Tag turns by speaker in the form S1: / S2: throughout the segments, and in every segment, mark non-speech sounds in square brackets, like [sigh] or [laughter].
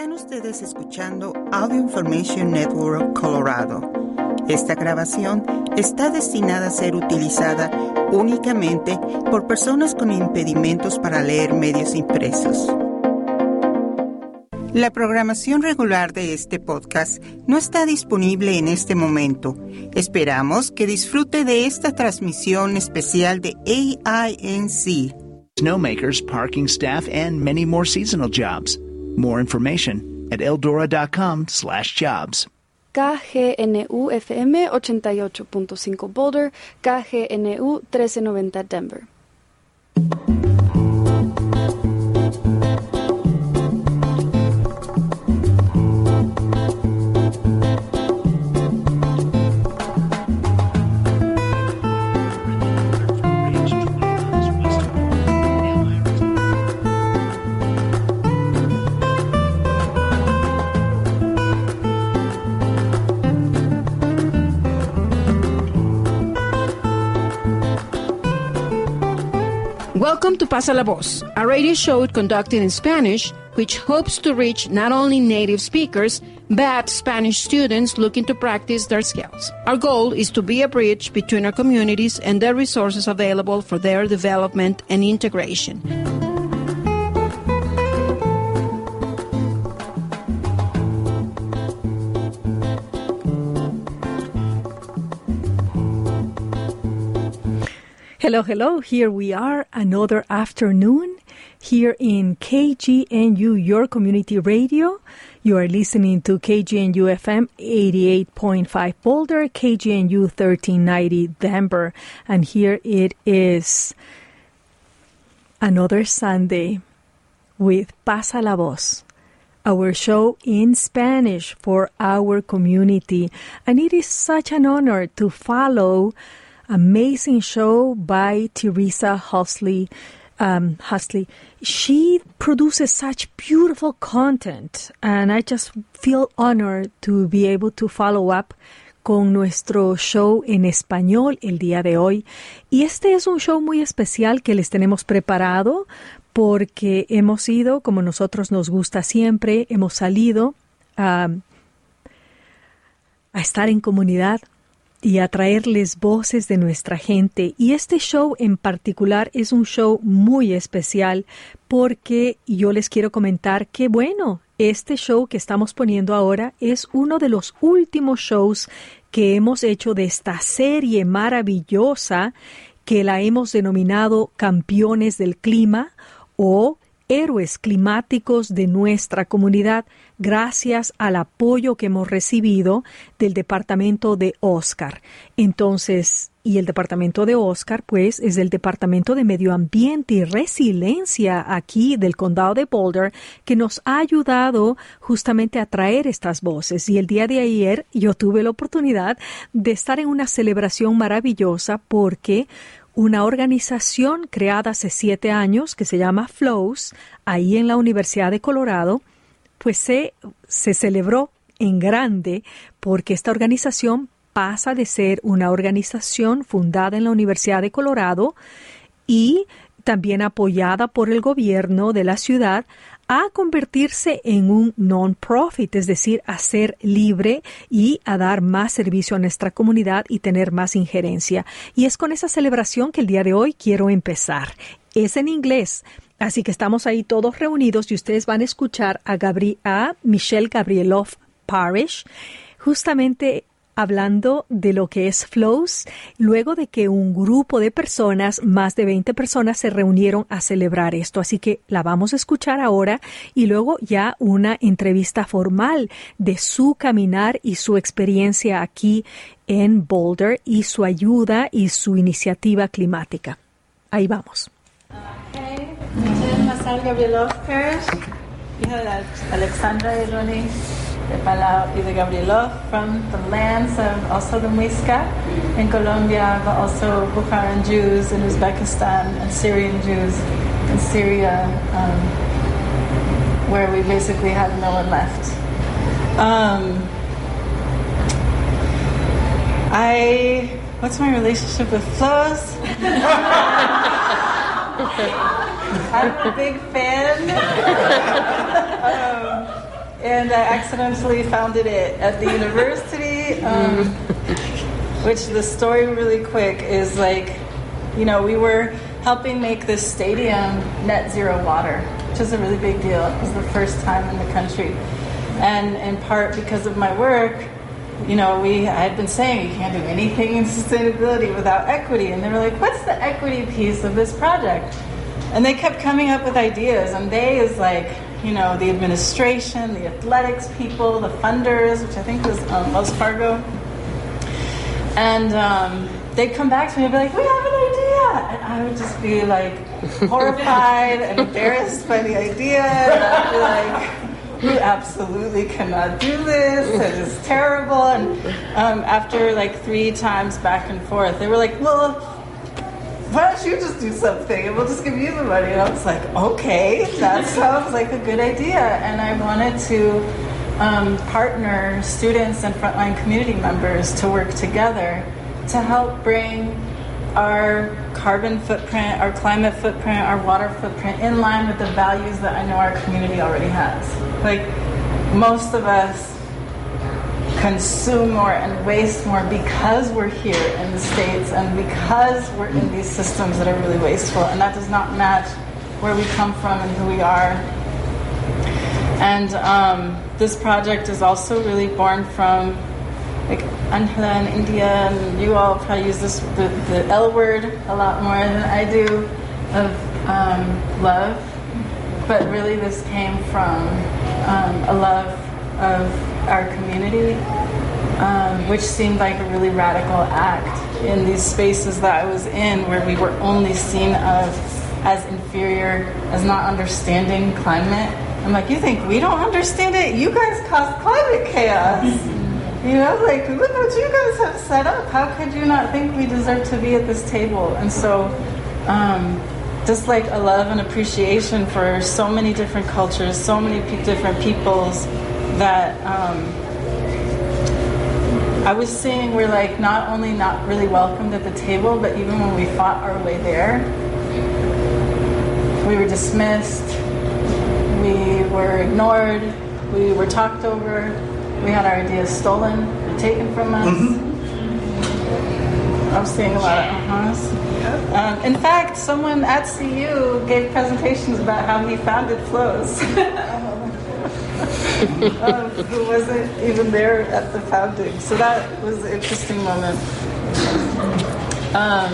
S1: Están ustedes escuchando Audio Information Network Colorado. Esta grabación está destinada a ser utilizada únicamente por personas con impedimentos para leer medios impresos. La programación regular de este podcast no está disponible en este momento. Esperamos que disfrute de esta transmisión especial de AINC.
S2: Snowmakers, parking staff, and many more seasonal jobs. More information at eldora.com slash jobs.
S3: KGNU FM 88.5 Boulder, KGNU 1390 Denver.
S4: Welcome to Pasa la Voz, a radio show conducted in Spanish, which hopes to reach not only native speakers, but Spanish students looking to practice their skills. Our goal is to be a bridge between our communities and the resources available for their development and integration.
S5: Hello, hello. Here we are, another afternoon here in KGNU, your community radio. You are listening to KGNU FM 88.5 Boulder, KGNU 1390 Denver. And here it is another Sunday with Pasa la Voz, our show in Spanish for our community. And it is such an honor to follow amazing show by Teresa Husley. Um. She produces such beautiful content, and I just feel honored to be able to follow up con nuestro show en español el día de hoy. Y este es un show muy especial que les tenemos preparado porque hemos ido, como nosotros nos gusta siempre, hemos salido a, a estar en comunidad y a traerles voces de nuestra gente. Y este show en particular es un show muy especial porque yo les quiero comentar que, bueno, este show que estamos poniendo ahora es uno de los últimos shows que hemos hecho de esta serie maravillosa que la hemos denominado Campeones del Clima o héroes climáticos de nuestra comunidad gracias al apoyo que hemos recibido del departamento de Oscar. Entonces, y el departamento de Oscar, pues, es el departamento de medio ambiente y resiliencia aquí del condado de Boulder, que nos ha ayudado justamente a traer estas voces. Y el día de ayer yo tuve la oportunidad de estar en una celebración maravillosa porque una organización creada hace siete años que se llama Flows, ahí en la Universidad de Colorado, pues se, se celebró en grande porque esta organización pasa de ser una organización fundada en la Universidad de Colorado y también apoyada por el gobierno de la ciudad a convertirse en un non-profit, es decir, a ser libre y a dar más servicio a nuestra comunidad y tener más injerencia. Y es con esa celebración que el día de hoy quiero empezar. Es en inglés, así que estamos ahí todos reunidos y ustedes van a escuchar a, Gabri a Michelle Gabrieloff Parish justamente hablando de lo que es Flows, luego de que un grupo de personas, más de 20 personas, se reunieron a celebrar esto. Así que la vamos a escuchar ahora y luego ya una entrevista formal de su caminar y su experiencia aquí en Boulder y su ayuda y su iniciativa climática. Ahí vamos.
S6: Gabrielov Parish, hija de Alexandra Eloni de Palau y de Gabrielov from the lands of also the Muisca in Colombia, but also Bukharan Jews in Uzbekistan and Syrian Jews in Syria, um, where we basically had no one left. Um, I, what's my relationship with flows? [laughs] [laughs] I'm a big fan. [laughs] um,
S7: and I accidentally founded it at the university. Um, which the story, really quick, is like, you know, we were helping make this stadium net zero water, which is a really big deal. It was the first time in the country. And in part because of my work, you know, we I had been saying you can't do anything in sustainability without equity. And they were like, what's the equity piece of this project? And they kept coming up with ideas. And they is like, you know, the administration, the athletics people, the funders, which I think was um, Wells Fargo. And um, they'd come back to me and be like, we have an idea. And I would just be like [laughs] horrified and embarrassed by the idea. And I'd be like, we absolutely cannot do this. It is terrible. And um, after like three times back and forth, they were like, well, why don't you just do something and we'll just give you the money? And I was like, okay, that [laughs] sounds like a good idea. And I wanted to um, partner students and frontline community members to work together to help bring our carbon footprint, our climate footprint, our water footprint in line with the values that I know our community already has. Like, most of us consume more and waste more because we're here in the States and because we're in these systems that are really wasteful. And that does not match where we come from and who we are. And um, this project is also really born from like Anjala in India, and you all probably use this the, the L word a lot more than I do of um, love. But really, this came from um, a love of our community, um, which seemed like a really radical act in these spaces that I was in, where we were only seen of as inferior, as not understanding climate. I'm like, you think we don't understand it? You guys caused climate chaos. You know, like, look what you guys have set up. How could you not think we deserve to be at this table? And so, um, just like a love and appreciation for so many different cultures, so many pe- different peoples that um, I was seeing we're like not only not really welcomed at the table, but even when we fought our way there, we were dismissed, we were ignored, we were talked over, we had our ideas stolen and taken from us. I'm seeing a lot of uh-huhs. Um, in fact, someone at CU gave presentations about how he founded flows. [laughs] who wasn't even there at the founding. So that was an interesting moment. Um,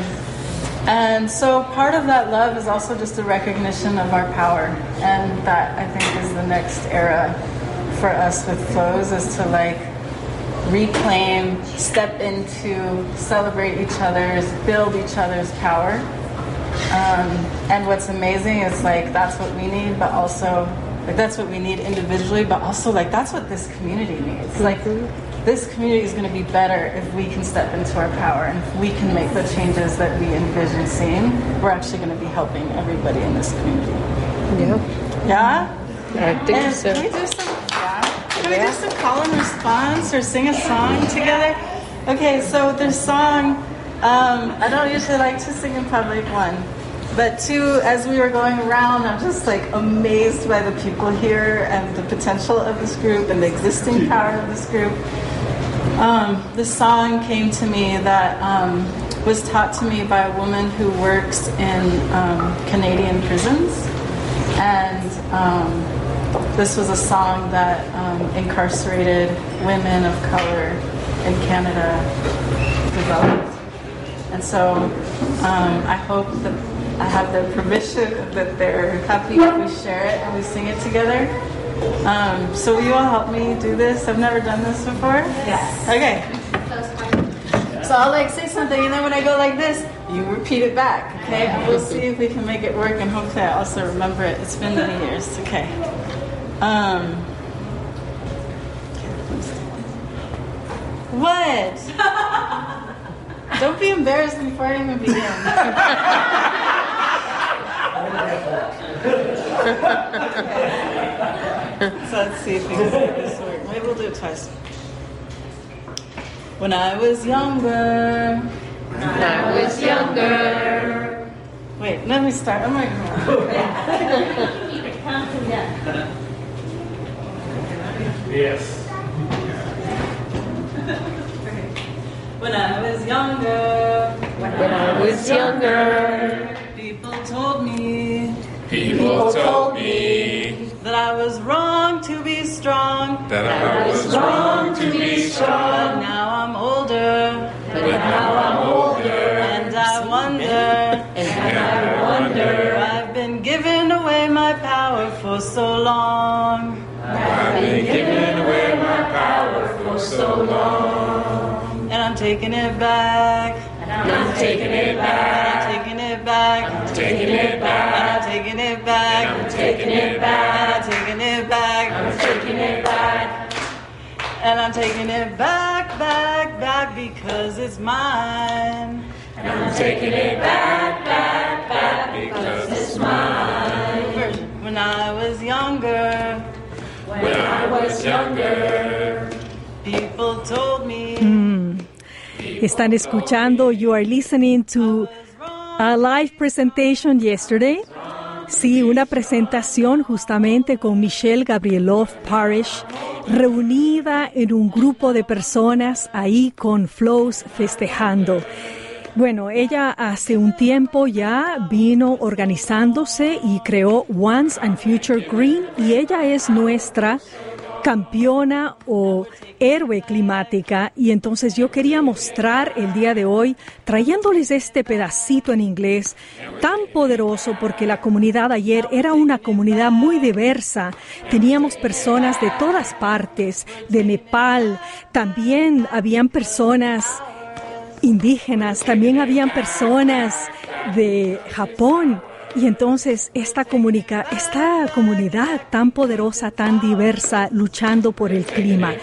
S7: and so part of that love is also just a recognition of our power. And that I think is the next era for us with flows is to like reclaim, step into, celebrate each other's, build each other's power. Um, and what's amazing is like that's what we need, but also like that's what we need individually, but also like that's what this community needs. Like this community is going to be better if we can step into our power and if we can make the changes that we envision seeing. We're actually going to be helping everybody in this community.
S8: Yeah,
S7: Yeah.
S8: I think
S7: And
S8: so.
S7: Can we do some? Yeah. Can we do some call and response or sing a song together? Okay, so the song. Um, I don't usually like to sing in public. One, but two. As we were going around, I'm just like amazed by the people here and the potential of this group and the existing power of this group. Um, this song came to me that um, was taught to me by a woman who works in um, Canadian prisons, and um, this was a song that um, incarcerated women of color in Canada developed. And so um, I hope that I have their permission that they're happy if we share it and we sing it together. Um, so will you all help me do this? I've never done this before. Yes. Okay. So I'll like say something, and then when I go like this, you repeat it back. Okay. And we'll see if we can make it work, and hopefully I also remember it. It's been many years. Okay. Um. What? [laughs] Don't be embarrassed before I even begin. [laughs] [laughs] so let's see if we can make this work. Maybe we'll do it twice. When I was younger.
S8: When I was younger.
S7: Wait, let me start. I'm like, [laughs] [laughs]
S8: Yes.
S7: When I was younger,
S9: When I was younger,
S7: people told me
S8: People told me
S7: that I was wrong to be strong.
S8: that I was wrong to be strong.
S7: now I'm older,
S8: But now I'm older.
S7: and I wonder.
S8: And I wonder.
S7: I've been giving away my power for so long.
S8: I've been giving away my power for so long.
S7: And I'm taking it back.
S8: And I'm taking it back.
S7: I'm taking it back.
S8: I'm taking it back.
S7: And I'm taking it back.
S8: I'm taking it back.
S7: I'm taking it back.
S8: I'm taking it back.
S7: And I'm taking it back, back, back because it's mine.
S8: And I'm taking it back, back, back because it's mine.
S7: When I was younger,
S8: When I was younger,
S7: people told me hmm.
S5: Están escuchando, you are listening to a live presentation yesterday. Sí, una presentación justamente con Michelle Gabrieloff Parish, reunida en un grupo de personas ahí con flows festejando. Bueno, ella hace un tiempo ya vino organizándose y creó Once and Future Green y ella es nuestra campeona o héroe climática y entonces yo quería mostrar el día de hoy trayéndoles este pedacito en inglés tan poderoso porque la comunidad ayer era una comunidad muy diversa. Teníamos personas de todas partes, de Nepal, también habían personas indígenas, también habían personas de Japón. Y entonces esta, comunica, esta comunidad tan poderosa, tan diversa, luchando por el clima.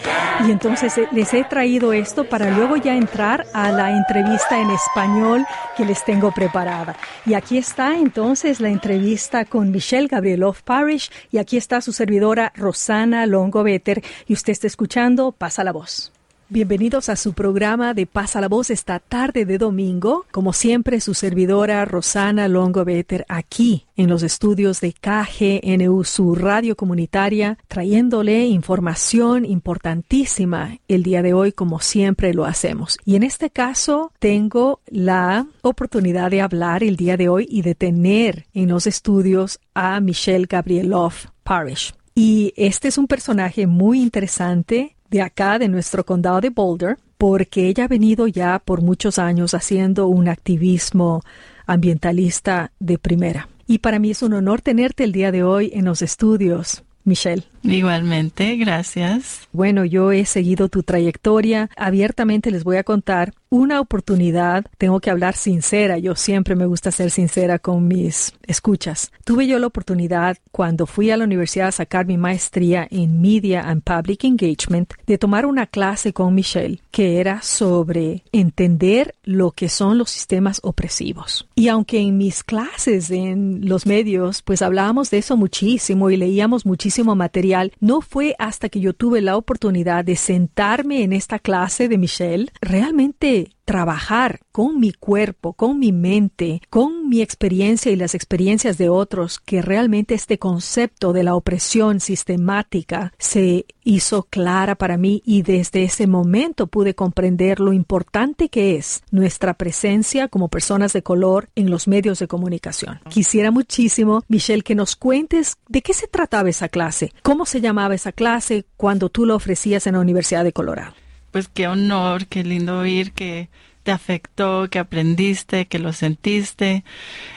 S5: Y entonces eh, les he traído esto para luego ya entrar a la entrevista en español que les tengo preparada. Y aquí está entonces la entrevista con Michelle Gabrieloff Parish y aquí está su servidora Rosana Longo Better y usted está escuchando Pasa la Voz. Bienvenidos a su programa de Pasa la Voz esta tarde de domingo. Como siempre, su servidora Rosana Longo Better aquí en los estudios de KGNU, su radio comunitaria, trayéndole información importantísima el día de hoy, como siempre lo hacemos. Y en este caso, tengo la oportunidad de hablar el día de hoy y de tener en los estudios a Michelle Gabrieloff Parish. Y este es un personaje muy interesante de acá, de nuestro condado de Boulder, porque ella ha venido ya por muchos años haciendo un activismo ambientalista de primera. Y para mí es un honor tenerte el día de hoy en los estudios. Michelle.
S7: Igualmente, gracias.
S5: Bueno, yo he seguido tu trayectoria. Abiertamente les voy a contar una oportunidad. Tengo que hablar sincera. Yo siempre me gusta ser sincera con mis escuchas. Tuve yo la oportunidad cuando fui a la universidad a sacar mi maestría en Media and Public Engagement de tomar una clase con Michelle que era sobre entender lo que son los sistemas opresivos. Y aunque en mis clases en los medios pues hablábamos de eso muchísimo y leíamos muchísimo material, no fue hasta que yo tuve la oportunidad de sentarme en esta clase de Michelle, realmente trabajar con mi cuerpo, con mi mente, con mi experiencia y las experiencias de otros, que realmente este concepto de la opresión sistemática se hizo clara para mí y desde ese momento pude comprender lo importante que es nuestra presencia como personas de color en los medios de comunicación. Quisiera muchísimo, Michelle, que nos cuentes de qué se trataba esa clase, cómo se llamaba esa clase cuando tú lo ofrecías en la Universidad de Colorado
S7: pues qué honor, qué lindo oír que te afectó, que aprendiste, que lo sentiste.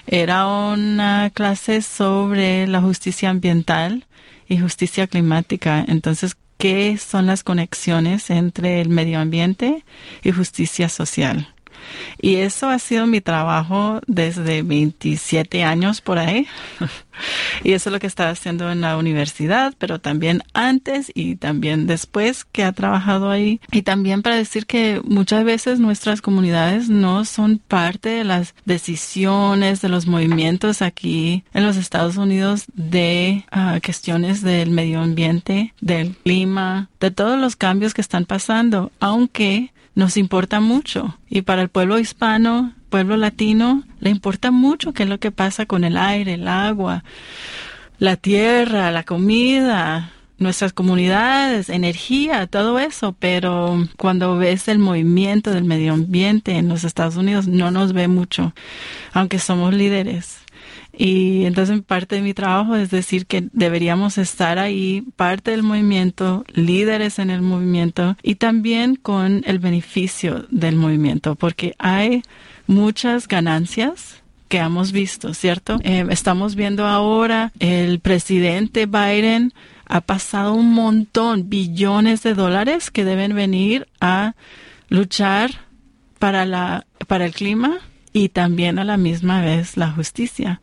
S7: Era una clase sobre la justicia ambiental y justicia climática. Entonces, ¿qué son las conexiones entre el medio ambiente y justicia social? Y eso ha sido mi trabajo desde 27 años por ahí. [laughs] y eso es lo que estaba haciendo en la universidad, pero también antes y también después que ha trabajado ahí. Y también para decir que muchas veces nuestras comunidades no son parte de las decisiones, de los movimientos aquí en los Estados Unidos de uh, cuestiones del medio ambiente, del clima, de todos los cambios que están pasando, aunque nos importa mucho. Y para el pueblo hispano, pueblo latino, le importa mucho qué es lo que pasa con el aire, el agua, la tierra, la comida, nuestras comunidades, energía, todo eso, pero cuando ves el movimiento del medio ambiente en los Estados Unidos no nos ve mucho, aunque somos líderes. Y entonces parte de mi trabajo es decir que deberíamos estar ahí, parte del movimiento, líderes en el movimiento y también con el beneficio del movimiento, porque hay muchas ganancias que hemos visto, ¿cierto? Eh, estamos viendo ahora el presidente Biden ha pasado un montón, billones de dólares que deben venir a luchar para la para el clima y también a la misma vez la justicia.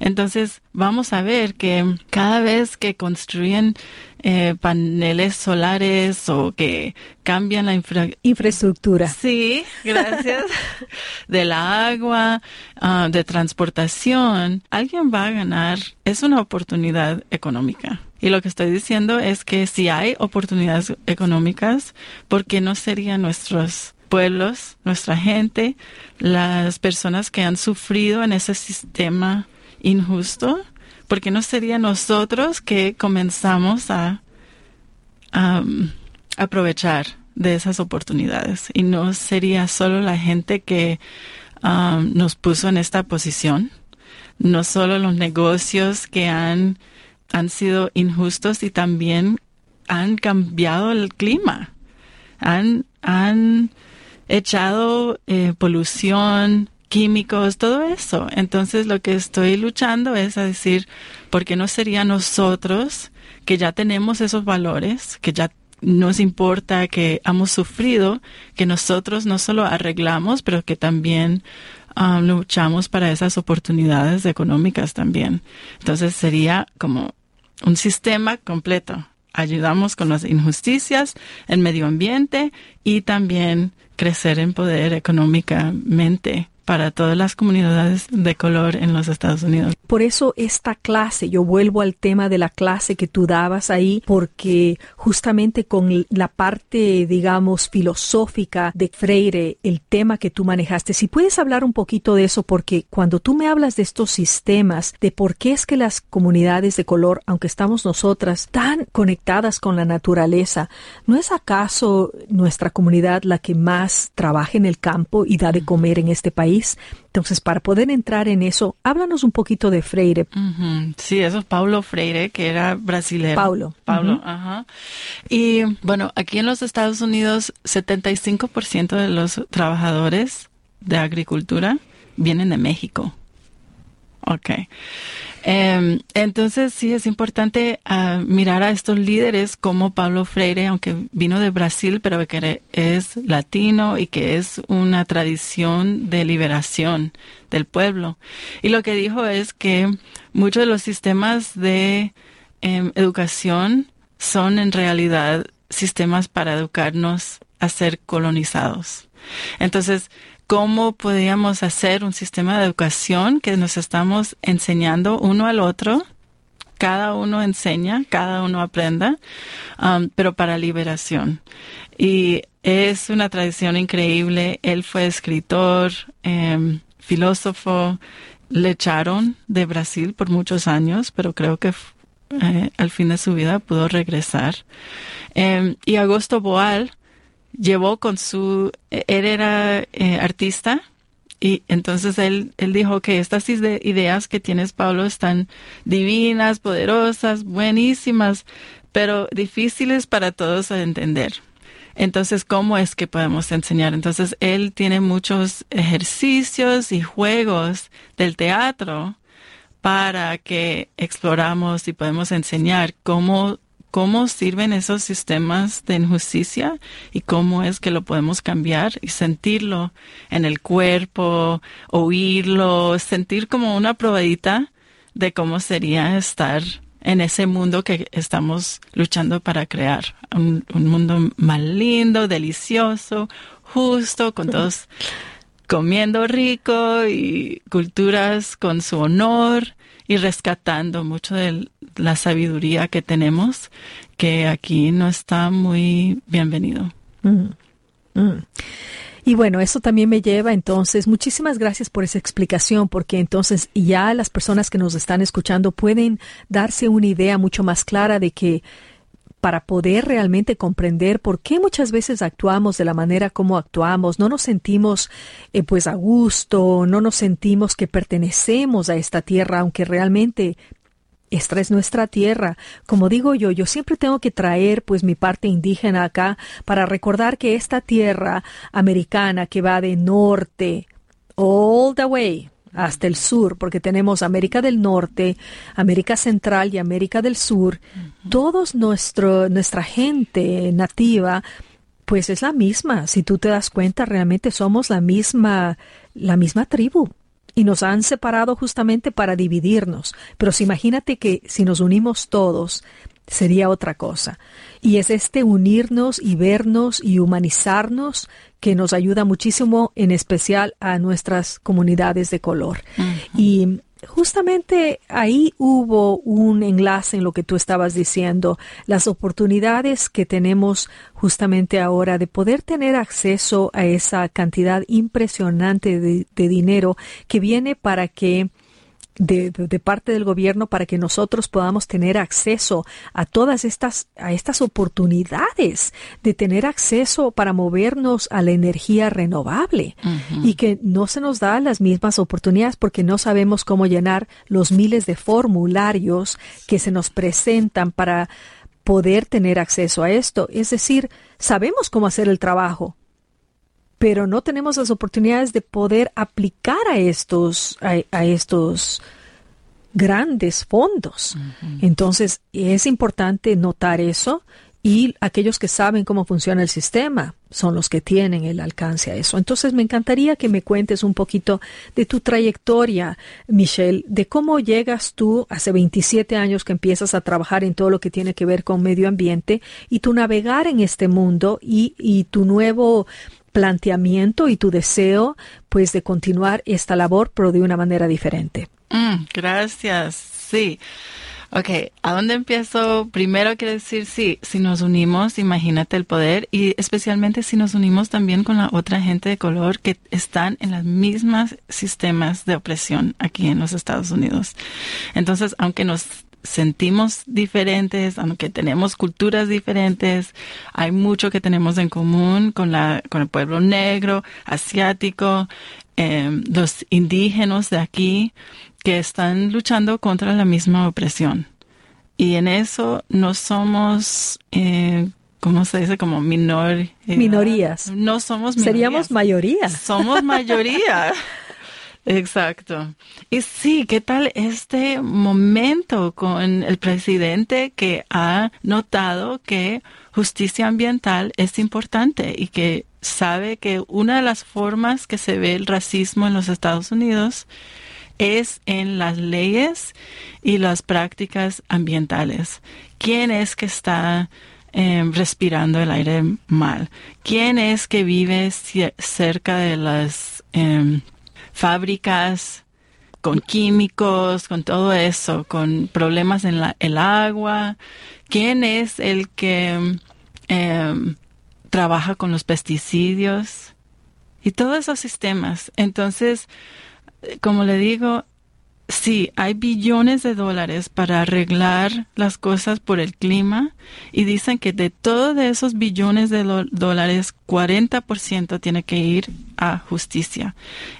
S7: Entonces, vamos a ver que cada vez que construyen eh, paneles solares o que cambian la
S5: infraestructura.
S7: Sí, gracias. [laughs] del agua, ah, de transportación, alguien va a ganar. Es una oportunidad económica. Y lo que estoy diciendo es que si hay oportunidades económicas, ¿por qué no serían nuestros pueblos, nuestra gente, las personas que han sufrido en ese sistema injusto, porque no sería nosotros que comenzamos a aprovechar de esas oportunidades. Y no sería solo la gente que nos puso en esta posición, no solo los negocios que han, han sido injustos y también han cambiado el clima, han, han echado eh, polución, químicos, todo eso. Entonces lo que estoy luchando es a decir, ¿por qué no sería nosotros que ya tenemos esos valores, que ya nos importa que hemos sufrido, que nosotros no solo arreglamos, pero que también um, luchamos para esas oportunidades económicas también. Entonces sería como un sistema completo. Ayudamos con las injusticias, el medio ambiente y también crecer en poder económicamente para todas las comunidades de color en los Estados Unidos.
S5: Por eso esta clase, yo vuelvo al tema de la clase que tú dabas ahí, porque justamente con la parte, digamos, filosófica de Freire, el tema que tú manejaste, si puedes hablar un poquito de eso, porque cuando tú me hablas de estos sistemas, de por qué es que las comunidades de color, aunque estamos nosotras tan conectadas con la naturaleza, ¿no es acaso nuestra comunidad la que más trabaja en el campo y da de comer en este país? Entonces, para poder entrar en eso, háblanos un poquito de Freire.
S7: Sí, eso es Paulo Freire, que era brasileño.
S5: Paulo.
S7: Paulo, ajá. Y bueno, aquí en los Estados Unidos, 75% de los trabajadores de agricultura vienen de México. Ok. Em, entonces sí es importante ah, mirar a estos líderes como Pablo Freire, aunque vino de Brasil, pero que es latino y que es una tradición de liberación del pueblo. Y lo que dijo es que muchos de los sistemas de em, educación son en realidad sistemas para educarnos a ser colonizados. Entonces, cómo podríamos hacer un sistema de educación que nos estamos enseñando uno al otro. Cada uno enseña, cada uno aprenda, um, pero para liberación. Y es una tradición increíble. Él fue escritor, em, filósofo. Le echaron de Brasil por muchos años, pero creo que eh, al fin de su vida pudo regresar. Em, y Augusto Boal, llevó con su, él era eh, artista y entonces él, él dijo que estas ideas que tienes, Pablo, están divinas, poderosas, buenísimas, pero difíciles para todos de entender. Entonces, ¿cómo es que podemos enseñar? Entonces, él tiene muchos ejercicios y juegos del teatro para que exploramos y podemos enseñar cómo cómo sirven esos sistemas de injusticia y cómo es que lo podemos cambiar y sentirlo en el cuerpo, oírlo, sentir como una probadita de cómo sería estar en ese mundo que estamos luchando para crear. Un, mundo más lindo, delicioso, justo, con todos [laughs] comiendo rico y culturas con su honor y rescatando mucho de la sabiduría que tenemos, que aquí no está muy bienvenido. Mm,
S5: mm. Y bueno, eso también me lleva entonces, muchísimas gracias por esa explicación, porque entonces ya las personas que nos están escuchando pueden darse una idea mucho más clara de que para poder realmente comprender por qué muchas veces actuamos de la manera como actuamos, no nos sentimos eh, pues a gusto, no nos sentimos que pertenecemos a esta tierra, aunque realmente esta es nuestra tierra. Como digo yo, yo siempre tengo que traer pues mi parte indígena acá para recordar que esta tierra americana que va de norte all the way hasta el sur, porque tenemos América del Norte, América Central y América del Sur, todos nuestro, nuestra gente nativa, pues es la misma. Si tú te das cuenta, realmente somos la misma, la misma tribu. Y nos han separado justamente para dividirnos. Pero si imagínate que si nos unimos todos, sería otra cosa. Y es este unirnos y vernos y humanizarnos que nos ayuda muchísimo, en especial a nuestras comunidades de color. Y justamente ahí hubo un enlace en lo que tú estabas diciendo, las oportunidades que tenemos justamente ahora de poder tener acceso a esa cantidad impresionante de, dinero que viene para que de, de, parte del gobierno para que nosotros podamos tener acceso a todas estas, a estas oportunidades de tener acceso para movernos a la energía renovable y que no se nos da las mismas oportunidades porque no sabemos cómo llenar los miles de formularios que se nos presentan para poder tener acceso a esto. Es decir, sabemos cómo hacer el trabajo, pero no tenemos las oportunidades de poder aplicar a estos, a, estos grandes fondos. Entonces, es importante notar eso y aquellos que saben cómo funciona el sistema son los que tienen el alcance a eso. Entonces, me encantaría que me cuentes un poquito de tu trayectoria, Michelle, de cómo llegas tú hace 27 años que empiezas a trabajar en todo lo que tiene que ver con medio ambiente y tu navegar en este mundo y, y tu nuevo planteamiento y tu deseo, pues, de continuar esta labor, pero de una manera diferente.
S7: Mm, gracias. Sí. Ok, ¿a dónde empiezo? Primero quiero decir, sí, si nos unimos, imagínate el poder y especialmente si nos unimos también con la otra gente de color que están en los mismos sistemas de opresión aquí en los Estados Unidos. Entonces, aunque nos sentimos diferentes, aunque tenemos culturas diferentes, hay mucho que tenemos en común con la con el pueblo negro, asiático, eh, los indígenas de aquí que están luchando contra la misma opresión. Y en eso no somos, eh, ¿cómo se dice? Como minor,
S5: minorías.
S7: No somos
S5: minorías. Seríamos mayoría.
S7: Somos mayoría. [laughs] Exacto. Y sí, ¿qué tal este momento con el presidente que ha notado que justicia ambiental es importante y que sabe que una de las formas que se ve el racismo en los Estados Unidos es en las leyes y las prácticas ambientales. ¿Quién es que está em, respirando el aire mal? ¿Quién es que vive cerca de las em, fábricas con químicos, con todo eso, con problemas en la, el agua. ¿Quién es el que em, trabaja con los pesticidios? Y todos esos sistemas. Entonces, como le digo, sí, hay billones de dólares para arreglar las cosas por el clima y dicen que de todos esos billones de dólares, 40% tiene que ir a justicia.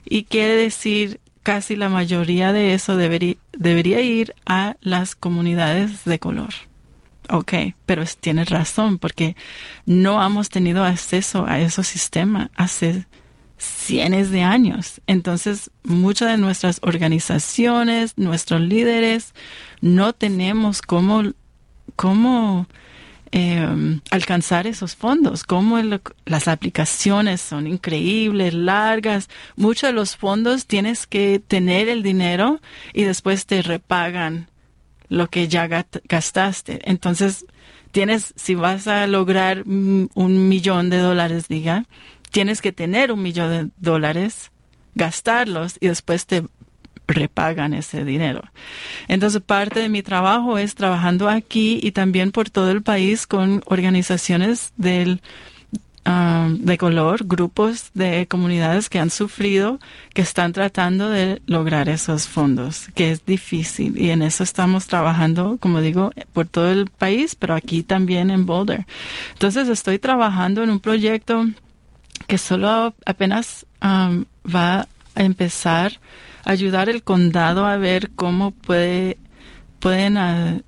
S7: Y quiere decir casi la mayoría de eso debería, ir a las comunidades de color. Ok, pero tiene razón porque no hemos tenido acceso a esos sistemas hace cientos de años. Entonces, muchas de nuestras organizaciones, nuestros líderes, no tenemos cómo, cómo em, alcanzar esos fondos, cómo las aplicaciones son increíbles, largas. Muchos de los fondos tienes que tener el dinero y después te repagan lo que ya gastaste. Entonces, tienes, si vas a lograr un millón de dólares, diga, tienes que tener un millón de dólares, gastarlos y después te repagan ese dinero. Entonces, parte de mi trabajo es trabajando aquí y también por todo el país con organizaciones del um, de color, grupos de comunidades que han sufrido, que están tratando de lograr esos fondos, que es difícil. Y en eso estamos trabajando, como digo, por todo el país, pero aquí también en Boulder. Entonces estoy trabajando en un proyecto que solo apenas um, va a empezar a ayudar el condado a ver cómo puede, pueden uh,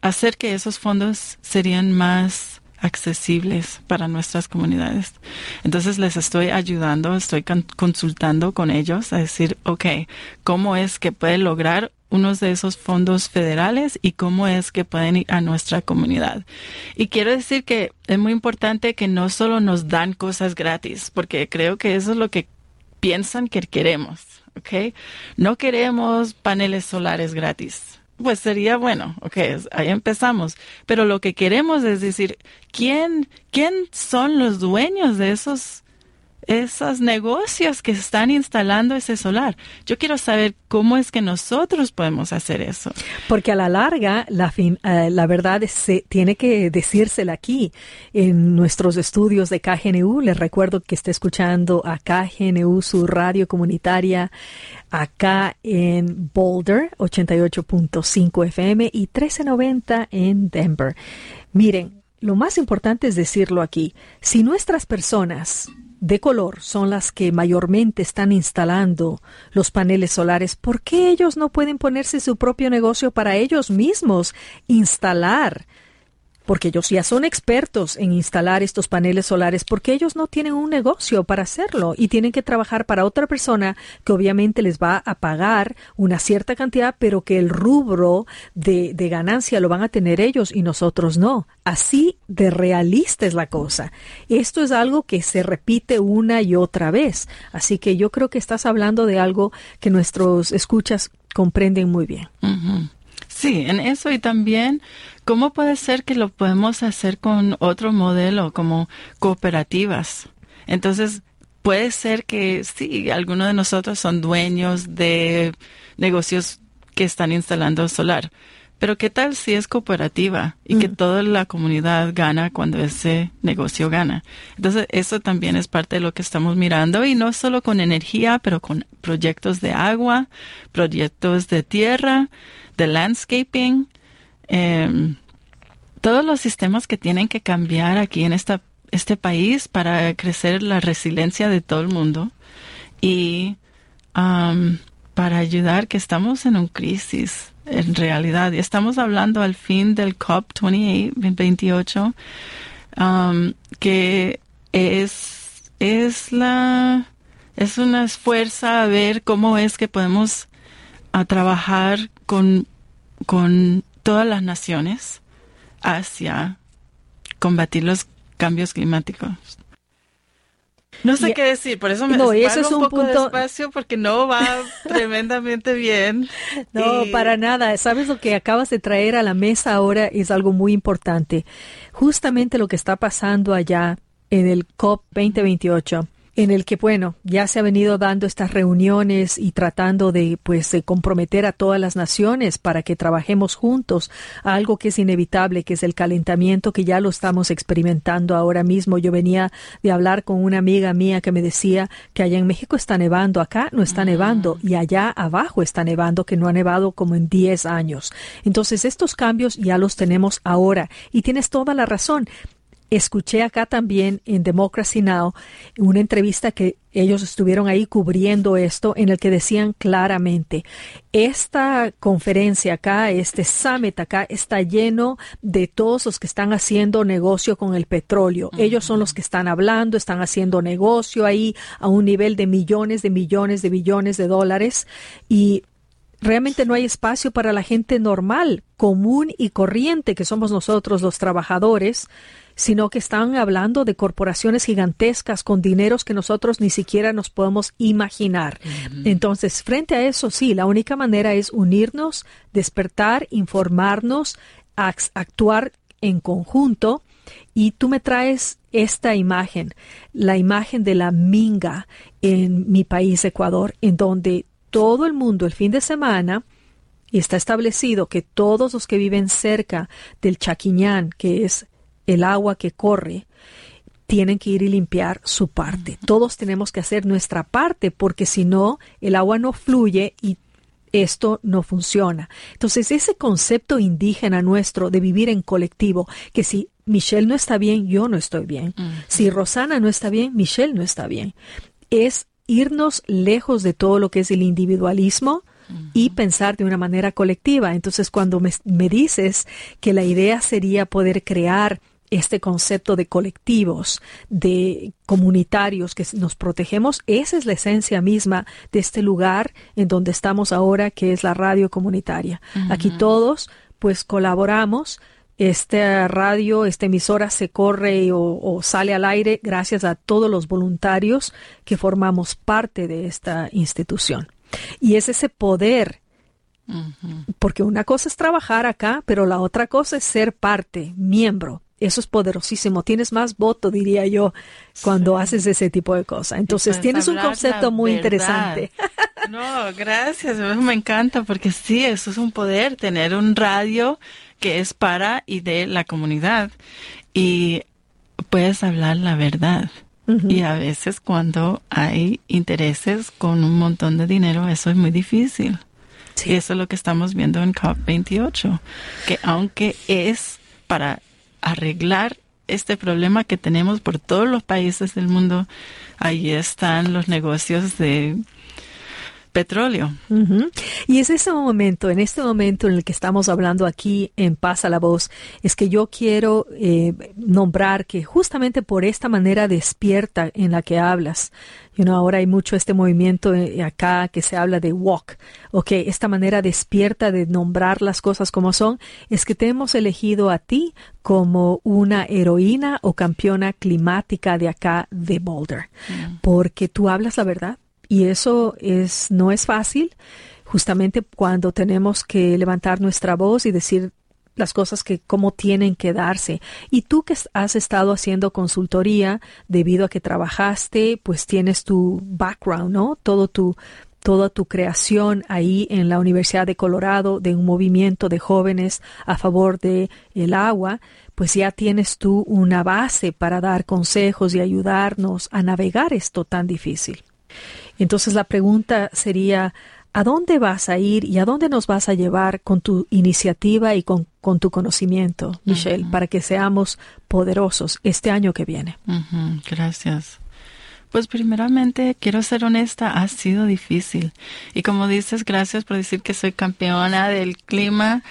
S7: hacer que esos fondos serían más accesibles para nuestras comunidades. Entonces les estoy ayudando, estoy consultando con ellos a decir, ok, ¿cómo es que puede lograr unos de esos fondos federales y cómo es que pueden ir a nuestra comunidad. Y quiero decir que es muy importante que no solo nos dan cosas gratis, porque creo que eso es lo que piensan que queremos, ¿ok? No queremos paneles solares gratis pues sería bueno, ok, ahí empezamos. Pero lo que queremos es decir, ¿quién, quién son los dueños de esos esos negocios que están instalando ese solar. Yo quiero saber cómo es que nosotros podemos hacer eso.
S5: Porque a la larga, la, fin, eh, la verdad se tiene que decírsela aquí en nuestros estudios de KGNU. Les recuerdo que está escuchando a KGNU, su radio comunitaria, acá en Boulder, 88.5 FM y 1390 en Denver. Miren, lo más importante es decirlo aquí. Si nuestras personas de color son las que mayormente están instalando los paneles solares, ¿por qué ellos no pueden ponerse su propio negocio para ellos mismos, instalar porque ellos ya son expertos en instalar estos paneles solares, porque ellos no tienen un negocio para hacerlo y tienen que trabajar para otra persona que obviamente les va a pagar una cierta cantidad, pero que el rubro de, de ganancia lo van a tener ellos y nosotros no. Así de realista es la cosa. Esto es algo que se repite una y otra vez. Así que yo creo que estás hablando de algo que nuestros escuchas comprenden muy bien.
S7: Sí, en eso y también cómo puede ser que lo podemos hacer con otro modelo como cooperativas. Entonces, puede ser que sí, algunos de nosotros son dueños de negocios que están instalando solar. Pero ¿qué tal si es cooperativa y que mm. toda la comunidad gana cuando ese negocio gana? Entonces, eso también es parte de lo que estamos mirando y no solo con energía, pero con proyectos de agua, proyectos de tierra, de landscaping, em, todos los sistemas que tienen que cambiar aquí en esta, este país para crecer la resiliencia de todo el mundo y para ayudar que estamos en un crisis en realidad. Y estamos hablando al fin del COP28, 28, que es, es la, es una esfuerza a ver cómo es que podemos a trabajar con, con todas las naciones hacia combatir los cambios climáticos. No sé qué decir, por eso me no, eso es un, poco punto... despacio porque no va [laughs] tremendamente bien.
S5: No, para nada. Sabes lo que acabas de traer a la mesa ahora es algo muy importante. Justamente lo que está pasando allá en el COP 2028 en el que, bueno, ya se ha venido dando estas reuniones y tratando de, pues, de comprometer a todas las naciones para que trabajemos juntos a algo que es inevitable, que es el calentamiento, que ya lo estamos experimentando ahora mismo. Yo venía de hablar con una amiga mía que me decía que allá en México está nevando, acá no está nevando y allá abajo está nevando, que no ha nevado como en 10 años. Entonces, estos cambios ya los tenemos ahora y tienes toda la razón escuché acá también en Democracy Now una entrevista que ellos estuvieron ahí cubriendo esto en el que decían claramente, esta conferencia acá, este summit acá está lleno de todos los que están haciendo negocio con el petróleo. Ellos son los que están hablando, están haciendo negocio ahí a un nivel de millones, de millones, de billones de dólares y realmente no hay espacio para la gente normal, común y corriente que somos nosotros los trabajadores sino que están hablando de corporaciones gigantescas con dineros que nosotros ni siquiera nos podemos imaginar. Entonces, frente a eso, sí, la única manera es unirnos, despertar, informarnos, actuar en conjunto. Y tú me traes esta imagen, la imagen de la minga en mi país, Ecuador, en donde todo el mundo el fin de semana y está establecido que todos los que viven cerca del Chaquiñán, que es el agua que corre, tienen que ir y limpiar su parte. Todos tenemos que hacer nuestra parte porque si no, el agua no fluye y esto no funciona. Entonces, ese concepto indígena nuestro de vivir en colectivo, que si Michelle no está bien, yo no estoy bien. Si Rosana no está bien, Michelle no está bien. Es irnos lejos de todo lo que es el individualismo y pensar de una manera colectiva. Entonces, cuando me, me dices que la idea sería poder crear este concepto de colectivos, de comunitarios que nos protegemos, esa es la esencia misma de este lugar en donde estamos ahora, que es la radio comunitaria. Aquí todos, pues, colaboramos. Esta radio, esta emisora se corre o, o, sale al aire gracias a todos los voluntarios que formamos parte de esta institución. Y es ese poder porque una cosa es trabajar acá, pero la otra cosa es ser parte, miembro. Eso es poderosísimo. Tienes más voto, diría yo, cuando haces ese tipo de cosas. Entonces, tienes un concepto muy interesante. [laughs]
S7: No, gracias. Me encanta porque sí, eso es un poder, tener un radio que es para y de la comunidad. Y puedes hablar la verdad. Y a veces cuando hay intereses con un montón de dinero, eso es muy difícil. Y eso es lo que estamos viendo en COP28, que aunque es para arreglar este problema que tenemos por todos los países del mundo, ahí están los negocios de petróleo.
S5: Y es ese momento, en este momento en el que estamos hablando aquí en Paz a la Voz, es que yo quiero eh, nombrar que justamente por esta manera despierta en la que hablas, you know, ahora hay mucho este movimiento eh, acá que se habla de walk, ok, esta manera despierta de nombrar las cosas como son, es que te hemos elegido a ti como una heroína o campeona climática de acá de Boulder, mm. porque tú hablas la verdad y eso es, no es fácil, justamente cuando tenemos que levantar nuestra voz y decir las cosas que cómo tienen que darse. Y tú que has estado haciendo consultoría debido a que trabajaste, pues tienes tu background, ¿no? Todo tu toda tu creación ahí en la Universidad de Colorado de un movimiento de jóvenes a favor de el agua, pues ya tienes tú una base para dar consejos y ayudarnos a navegar esto tan difícil. Entonces la pregunta sería, ¿a dónde vas a ir y a dónde nos vas a llevar con tu iniciativa y con, tu conocimiento, Michelle, para que seamos poderosos este año que viene?
S7: Gracias. Pues primeramente, quiero ser honesta, ha sido difícil. Y como dices, gracias por decir que soy campeona del clima,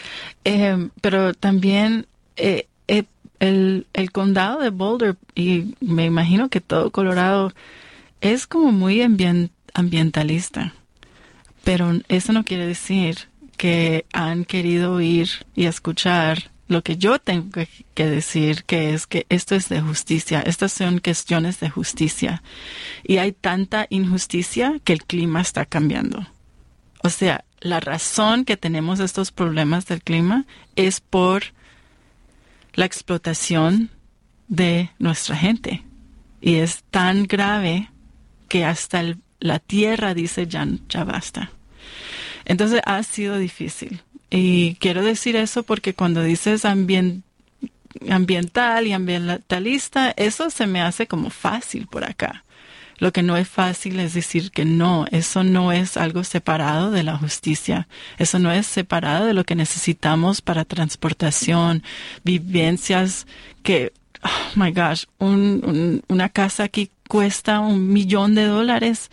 S7: eh, pero también eh, eh, el, el condado de Boulder, y me imagino que todo Colorado, es como muy ambiental ambientalista, pero eso no quiere decir que han querido oír y escuchar lo que yo tengo que, decir, que es que esto es de justicia, estas son cuestiones de justicia. Y hay tanta injusticia que el clima está cambiando. O sea, la razón que tenemos estos problemas del clima es por la explotación de nuestra gente. Y es tan grave que hasta el la tierra dice ya, ya basta. Entonces ha sido difícil. Y quiero decir eso porque cuando dices ambiental y ambientalista, eso se me hace como fácil por acá. Lo que no es fácil es decir que no, eso no es algo separado de la justicia, eso no es separado de lo que necesitamos para transportación, vivencias que, oh my gosh, una casa aquí cuesta un millón de dólares.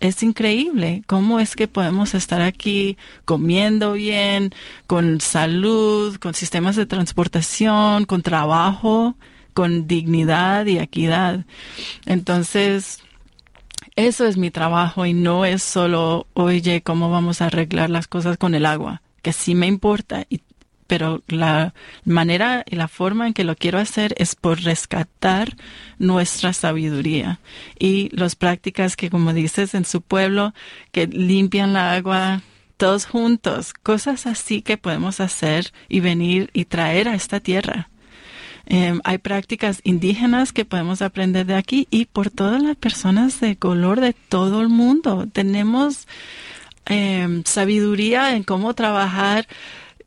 S7: Es increíble. Cómo es que podemos estar aquí comiendo bien, con salud, con sistemas de transportación, con trabajo, con dignidad y equidad. Entonces, eso es mi trabajo y no es solo, oye, cómo vamos a arreglar las cosas con el agua, que sí me importa pero la manera y la forma en que lo quiero hacer es por rescatar nuestra sabiduría y las prácticas que, como dices, en su pueblo, que limpian la agua todos juntos, cosas así que podemos hacer y venir y traer a esta tierra. Em, hay prácticas indígenas que podemos aprender de aquí y por todas las personas de color de todo el mundo. Tenemos em, sabiduría en cómo trabajar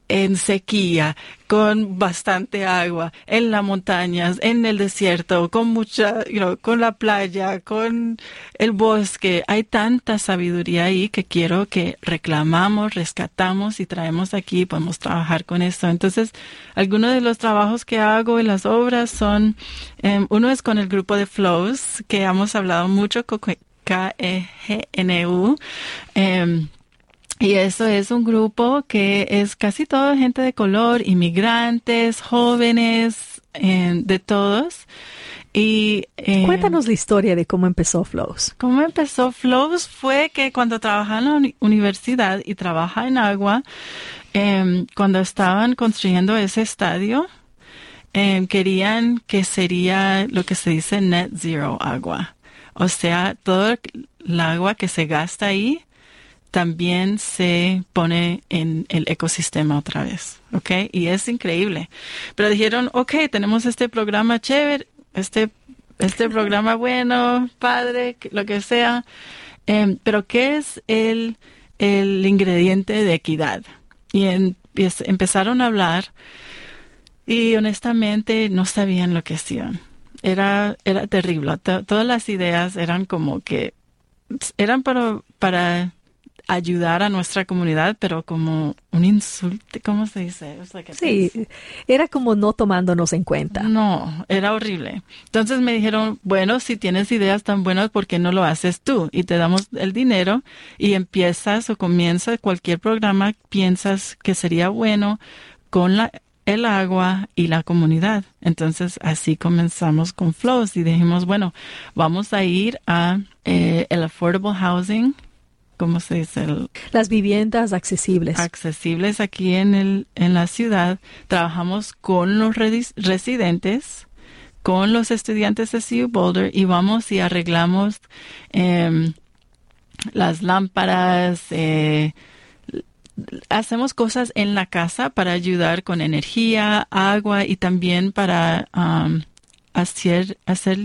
S7: en sequía, con bastante agua, en las montañas, en el desierto, con mucha, con la playa, con el bosque. Hay tanta sabiduría ahí que quiero que reclamamos, rescatamos y traemos aquí. Podemos trabajar con esto. Entonces, algunos de los trabajos que hago en las obras son, em, uno es con el grupo de Flows, que hemos hablado mucho con K-E-G-N-U. Em, y eso es un grupo que es casi toda gente de color, inmigrantes, jóvenes, eh, de todos. Y,
S5: eh, Cuéntanos la historia de cómo empezó Flows.
S7: Cómo empezó Flows fue que cuando trabajaba en la universidad y trabaja en agua, em, cuando estaban construyendo ese estadio, em, querían que sería lo que se dice net zero agua. O sea, todo el agua que se gasta ahí también se pone en el ecosistema otra vez, ¿ok? Y es increíble. Pero dijeron, ok, tenemos este programa chévere, este, este [laughs] programa bueno, padre, lo que sea, em, pero ¿qué es el, el ingrediente de equidad? Y empezaron a hablar y honestamente no sabían lo que hacían. Era, era terrible. todas las ideas eran como que eran para, para ayudar a nuestra comunidad, pero como un insulto, ¿cómo se dice?
S5: sí, era como no tomándonos en cuenta.
S7: No, era horrible. Entonces me dijeron, bueno, si tienes ideas tan buenas, ¿por qué no lo haces tú? Y te damos el dinero y empiezas o comienzas cualquier programa, piensas que sería bueno con la el agua y la comunidad. Entonces así comenzamos con Flows y dijimos, bueno, vamos a ir a eh, el affordable housing ¿cómo se dice?
S5: Las viviendas accesibles.
S7: Accesibles aquí en, el, en la ciudad. Trabajamos con los residentes, con los estudiantes de CU Boulder y vamos y arreglamos em, las lámparas. Eh, hacemos cosas en la casa para ayudar con energía, agua y también para hacer, hacer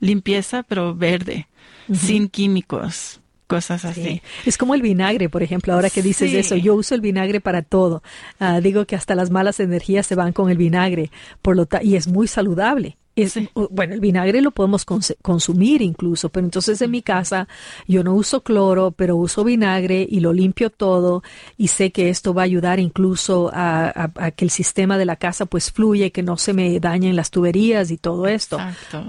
S7: limpieza, pero verde, sin químicos cosas así.
S5: Es como el vinagre, por ejemplo, ahora que dices eso, yo uso el vinagre para todo. Ah, digo que hasta las malas energías se van con el vinagre, por lo y es muy saludable. Es, Bueno, el vinagre lo podemos consumir incluso, pero entonces en mi casa yo no uso cloro, pero uso vinagre y lo limpio todo y sé que esto va a ayudar incluso a, que el sistema de la casa pues fluye, que no se me dañen las tuberías y todo esto,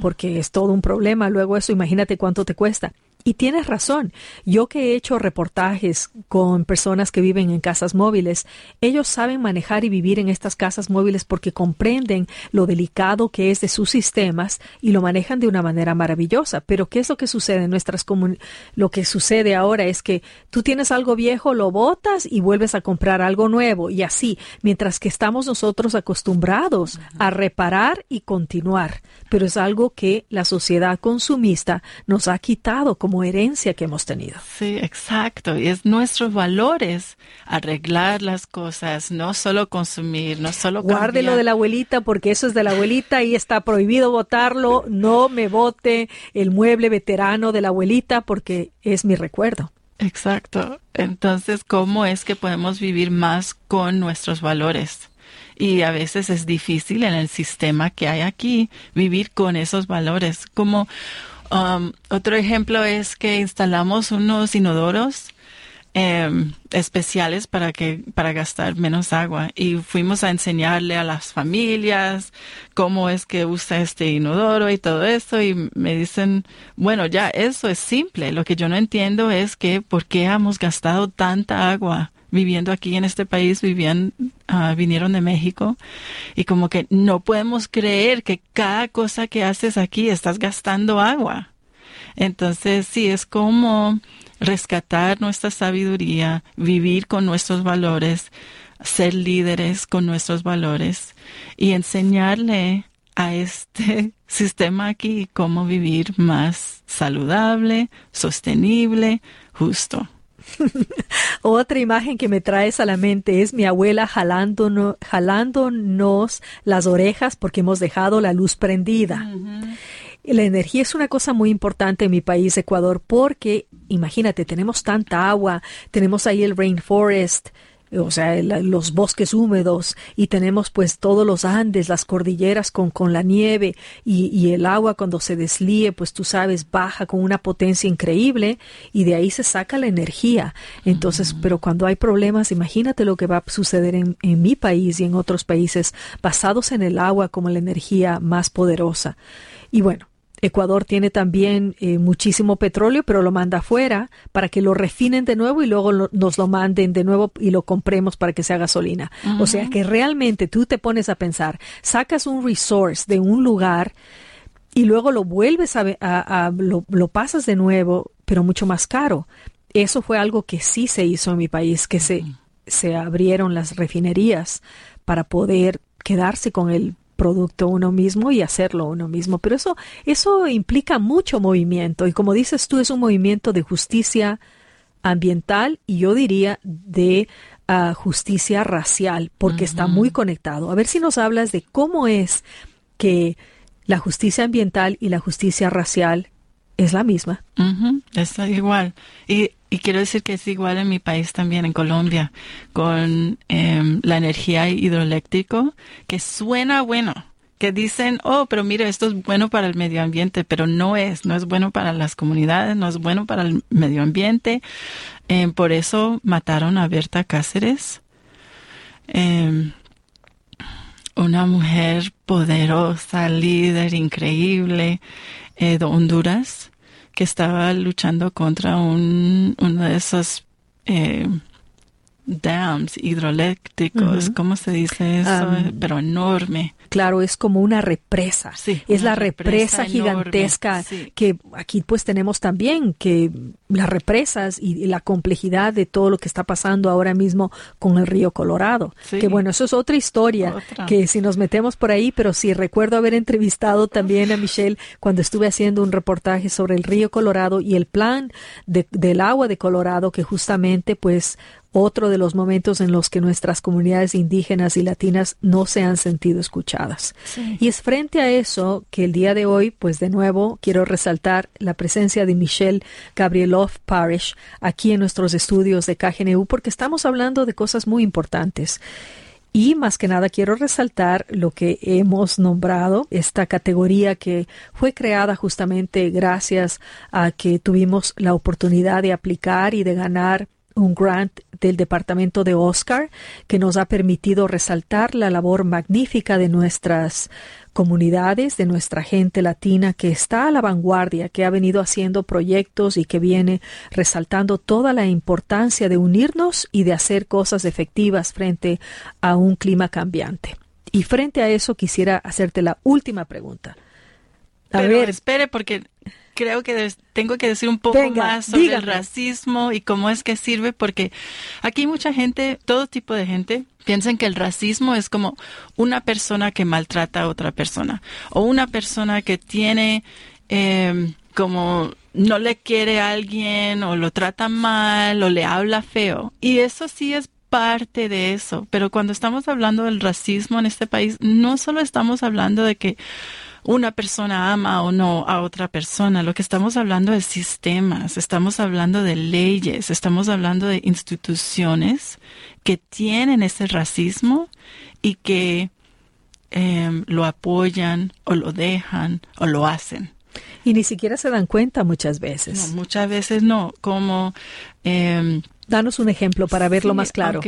S5: porque es todo un problema. Luego eso, imagínate cuánto te cuesta. Y tienes razón. Yo que he hecho reportajes con personas que viven en casas móviles, ellos saben manejar y vivir en estas casas móviles porque comprenden lo delicado que es de sus sistemas y lo manejan de una manera maravillosa. Pero ¿qué es lo que sucede en nuestras comunidades? Lo que sucede ahora es que tú tienes algo viejo, lo botas y vuelves a comprar algo nuevo y así, mientras que estamos nosotros acostumbrados a reparar y continuar. Pero es algo que la sociedad consumista nos ha quitado como herencia que hemos tenido.
S7: Sí, exacto. Y es nuestros valores arreglar las cosas, no solo consumir, no solo
S5: Guárdelo de la abuelita porque eso es de la abuelita y está prohibido votarlo. No me vote el mueble veterano de la abuelita porque es mi recuerdo.
S7: Exacto. Entonces, ¿cómo es que podemos vivir más con nuestros valores? Y a veces es difícil en el sistema que hay aquí vivir con esos valores. Como Um, otro ejemplo es que instalamos unos inodoros em, especiales para que para gastar menos agua. Y fuimos a enseñarle a las familias cómo es que usa este inodoro y todo eso y me dicen bueno ya eso es simple. Lo que yo no entiendo es que por qué hemos gastado tanta agua viviendo aquí en este país, vivían, ah, vinieron de México y como que no podemos creer que cada cosa que haces aquí estás gastando agua. Entonces, sí, es como rescatar nuestra sabiduría, vivir con nuestros valores, ser líderes con nuestros valores y enseñarle a este [laughs] sistema aquí cómo vivir más saludable, sostenible, justo. [laughs]
S5: Otra imagen que me traes a la mente es mi abuela jalándonos, jalándonos las orejas porque hemos dejado la luz prendida. La energía es una cosa muy importante en mi país, Ecuador, porque imagínate, tenemos tanta agua, tenemos ahí el rainforest, o sea, los bosques húmedos y tenemos pues todos los Andes, las cordilleras con, con la nieve y, y el agua cuando se deslíe, pues tú sabes, baja con una potencia increíble y de ahí se saca la energía. Entonces, pero cuando hay problemas, imagínate lo que va a suceder en, en mi país y en otros países basados en el agua como la energía más poderosa. Y bueno, Ecuador tiene también eh, muchísimo petróleo, pero lo manda afuera para que lo refinen de nuevo y luego nos lo manden de nuevo y lo compremos para que sea gasolina. O sea que realmente tú te pones a pensar, sacas un resource de un lugar y luego lo vuelves a, lo, pasas de nuevo, pero mucho más caro. Eso fue algo que sí se hizo en mi país, que se, se abrieron las refinerías para poder quedarse con el producto uno mismo y hacerlo uno mismo. Pero eso, eso implica mucho movimiento y como dices tú, es un movimiento de justicia ambiental y yo diría de ah, justicia racial, porque está muy conectado. A ver si nos hablas de cómo es que la justicia ambiental y la justicia racial es la misma.
S7: Está igual. Y, y, quiero decir que es igual en mi país también, en Colombia, con em, la energía hidroeléctrico, que suena bueno, que dicen, oh, pero mire, esto es bueno para el medio ambiente, pero no es, no es bueno para las comunidades, no es bueno para el medio ambiente. Em, por eso mataron a Berta Cáceres. Em, una mujer poderosa, líder, increíble. Eh, de Honduras que estaba luchando contra un, uno de esos eh, dams hidroeléctricos, ¿cómo se dice eso? Pero enorme.
S5: Claro, es como una represa.
S7: Sí,
S5: es la represa, gigantesca que aquí pues tenemos también que las represas y, la complejidad de todo lo que está pasando ahora mismo con el río Colorado. Que bueno, eso es otra historia que si nos metemos por ahí, pero sí recuerdo haber entrevistado también a Michelle cuando estuve haciendo un reportaje sobre el río Colorado y el plan del agua de Colorado que justamente pues otro de los momentos en los que nuestras comunidades indígenas y latinas no se han sentido escuchadas. Y es frente a eso que el día de hoy, pues de nuevo, quiero resaltar la presencia de Michelle Gabrieloff Parish aquí en nuestros estudios de KGNU porque estamos hablando de cosas muy importantes. Y más que nada quiero resaltar lo que hemos nombrado, esta categoría que fue creada justamente gracias a que tuvimos la oportunidad de aplicar y de ganar un grant del departamento de Oscar que nos ha permitido resaltar la labor magnífica de nuestras comunidades, de nuestra gente latina que está a la vanguardia, que ha venido haciendo proyectos y que viene resaltando toda la importancia de unirnos y de hacer cosas efectivas frente a un clima cambiante. Y frente a eso quisiera hacerte la última pregunta.
S7: A ver, espere porque creo que tengo que decir un poco más sobre el racismo y cómo es que sirve, porque aquí mucha gente, todo tipo de gente, piensan que el racismo es como una persona que maltrata a otra persona o una persona que tiene em, como no le quiere a alguien o lo trata mal o le habla feo. Y eso sí es parte de eso, pero cuando estamos hablando del racismo en este país, no solo estamos hablando de que una persona ama o no a otra persona. Lo que estamos hablando es sistemas, estamos hablando de leyes, estamos hablando de instituciones que tienen ese racismo y que em, lo apoyan o lo dejan o lo hacen.
S5: Y ni siquiera se dan cuenta muchas veces.
S7: No, muchas veces no. Como. Eh,
S5: Danos un ejemplo para verlo más claro.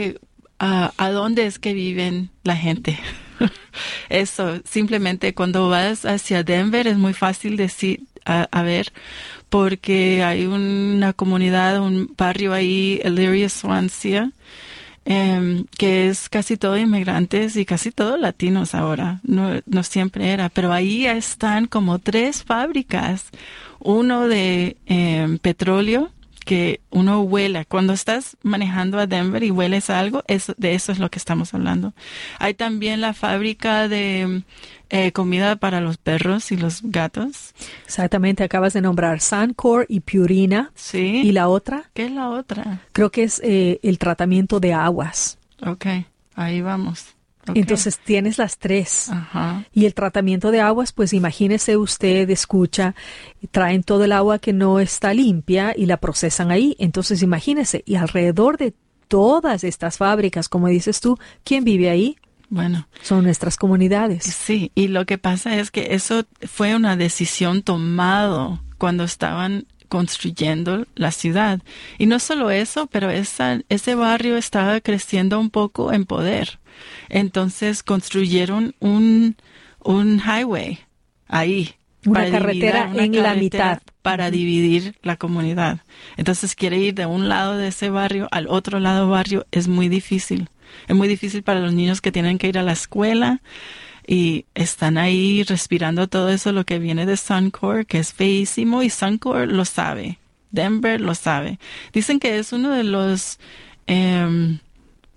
S7: ¿A dónde es que viven la gente? [laughs] Eso, simplemente cuando vas hacia Denver es muy fácil decir, a, ver, porque hay una comunidad, un barrio ahí, Elyria Swansea, em, que es casi todo inmigrantes y casi todo latinos ahora. No, siempre era, pero ahí están como tres fábricas. Uno de em, petróleo, que uno huela. Cuando estás manejando a Denver y hueles algo, eso, de eso es lo que estamos hablando. Hay también la fábrica de eh, comida para los perros y los gatos.
S5: Exactamente, acabas de nombrar Suncor y Purina.
S7: Sí.
S5: ¿Y la otra?
S7: ¿Qué es la otra?
S5: Creo que es eh, el tratamiento de aguas.
S7: Ok, ahí vamos.
S5: Entonces tienes las tres. Y el tratamiento de aguas, pues imagínese usted, escucha, traen todo el agua que no está limpia y la procesan ahí. Entonces imagínese, y alrededor de todas estas fábricas, como dices tú, ¿quién vive ahí?
S7: Bueno.
S5: Son nuestras comunidades.
S7: Sí, y lo que pasa es que eso fue una decisión tomada cuando estaban construyendo la ciudad. Y no solo eso, pero esa, ese barrio estaba creciendo un poco en poder. Entonces construyeron un, un highway ahí.
S5: Una carretera en la mitad.
S7: Para dividir la comunidad. Entonces quiere ir de un lado de ese barrio al otro lado barrio. Es muy difícil. Es muy difícil para los niños que tienen que ir a la escuela y están ahí respirando todo eso lo que viene de Suncor, que es feísimo y Suncor lo sabe. Denver lo sabe. Dicen que es uno de los em,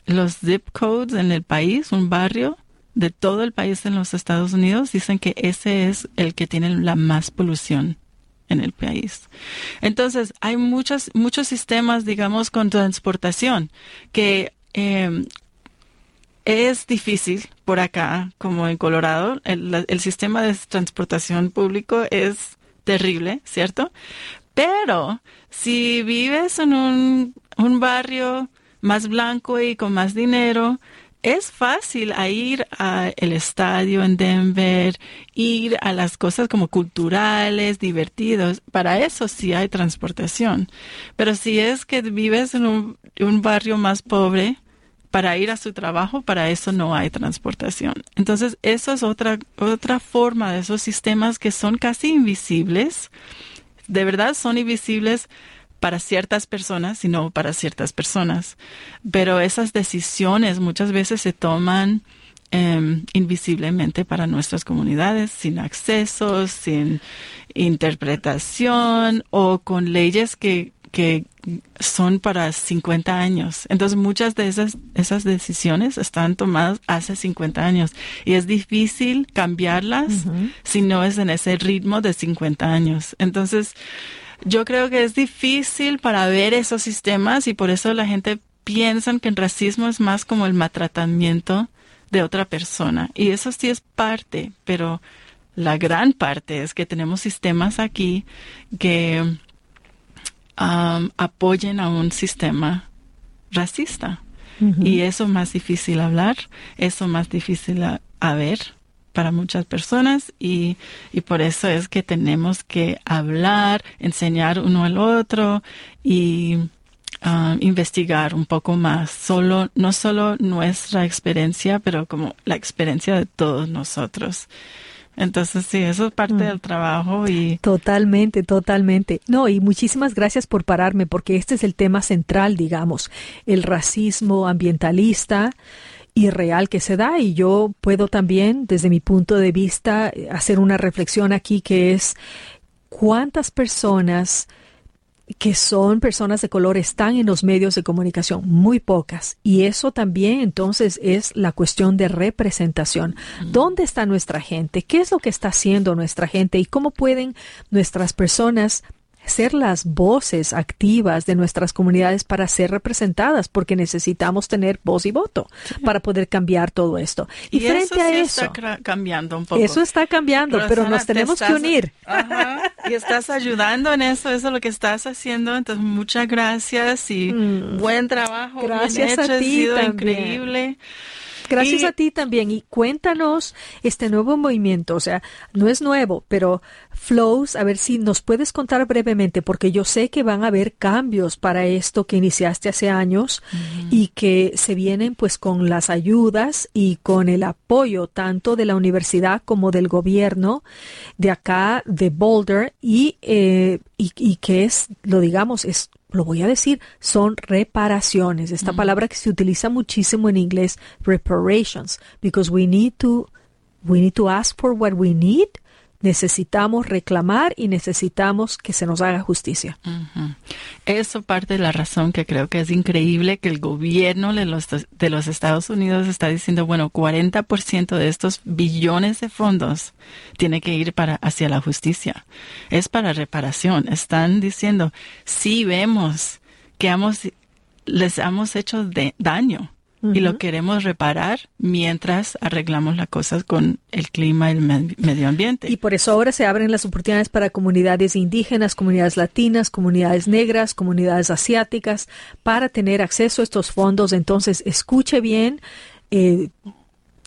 S7: los zip codes en el país, un barrio de todo el país en los Estados Unidos. Dicen que ese es el que tiene la más polución en el país. Entonces, hay muchos, muchos sistemas, digamos, con transportación que eh, es difícil por acá, como en Colorado. El, sistema de transportación público es terrible, ¿cierto? Pero si vives en un, un barrio más blanco y con más dinero, es fácil ir al estadio en Denver, ir a las cosas como culturales, divertidos. Para eso sí hay transportación. Pero si es que vives en un, un barrio más pobre, para ir a su trabajo, para eso no hay transportación. Entonces, eso es otra, otra forma de esos sistemas que son casi invisibles. De verdad son invisibles para ciertas personas y no para ciertas personas. Pero esas decisiones muchas veces se toman eh, invisiblemente para nuestras comunidades, sin acceso, sin interpretación o con leyes que que son para 50 años. Entonces muchas de esas, esas decisiones están tomadas hace 50 años y es difícil cambiarlas si no es en ese ritmo de 50 años. Entonces yo creo que es difícil para ver esos sistemas y por eso la gente piensa que el racismo es más como el maltratamiento de otra persona. Y eso sí es parte, pero la gran parte es que tenemos sistemas aquí que apoyen a un sistema racista. Y eso es más difícil hablar, eso es más difícil a, ver para muchas personas y, y, por eso es que tenemos que hablar, enseñar uno al otro y investigar un poco más, solo, no solo nuestra experiencia, pero como la experiencia de todos nosotros. Entonces, sí, eso es parte mm. del trabajo y...
S5: Totalmente, totalmente. No, y muchísimas gracias por pararme, porque este es el tema central, digamos, el racismo ambientalista y real que se da. Y yo puedo también, desde mi punto de vista, hacer una reflexión aquí que es cuántas personas que son personas de color están en los medios de comunicación, muy pocas. Y eso también entonces es la cuestión de representación. ¿Dónde está nuestra gente? ¿Qué es lo que está haciendo nuestra gente? ¿Y cómo pueden nuestras personas ser las voces activas de nuestras comunidades para ser representadas, porque necesitamos tener voz y voto para poder cambiar todo esto.
S7: Y, frente a eso, está cambiando un poco.
S5: Eso está cambiando, pero nos tenemos que unir.
S7: y estás ayudando en eso, eso es lo que estás haciendo. Entonces, muchas gracias y mm. buen trabajo.
S5: Gracias a ti. Ha sido
S7: increíble.
S5: Gracias a ti también. Y cuéntanos este nuevo movimiento. O sea, no es nuevo, pero Flows, a ver si nos puedes contar brevemente, porque yo sé que van a haber cambios para esto que iniciaste hace años y que se vienen pues con las ayudas y con el apoyo tanto de la universidad como del gobierno de acá, de Boulder, y, eh, y, y que es, lo digamos, es lo voy a decir, son reparaciones. Esta palabra que se utiliza muchísimo en inglés, reparations, because we need to we need to ask for what we need necesitamos reclamar y necesitamos que se nos haga justicia.
S7: Eso parte de la razón que creo que es increíble que el gobierno de los, Estados Unidos está diciendo, bueno, 40% de estos billones de fondos tiene que ir para hacia la justicia. Es para reparación. Están diciendo, si vemos que hemos, les hemos hecho de daño y lo queremos reparar mientras arreglamos las cosas con el clima y el medio ambiente.
S5: Y por eso ahora se abren las oportunidades para comunidades indígenas, comunidades latinas, comunidades negras, comunidades asiáticas, para tener acceso a estos fondos. Entonces, escuche bien. Eh,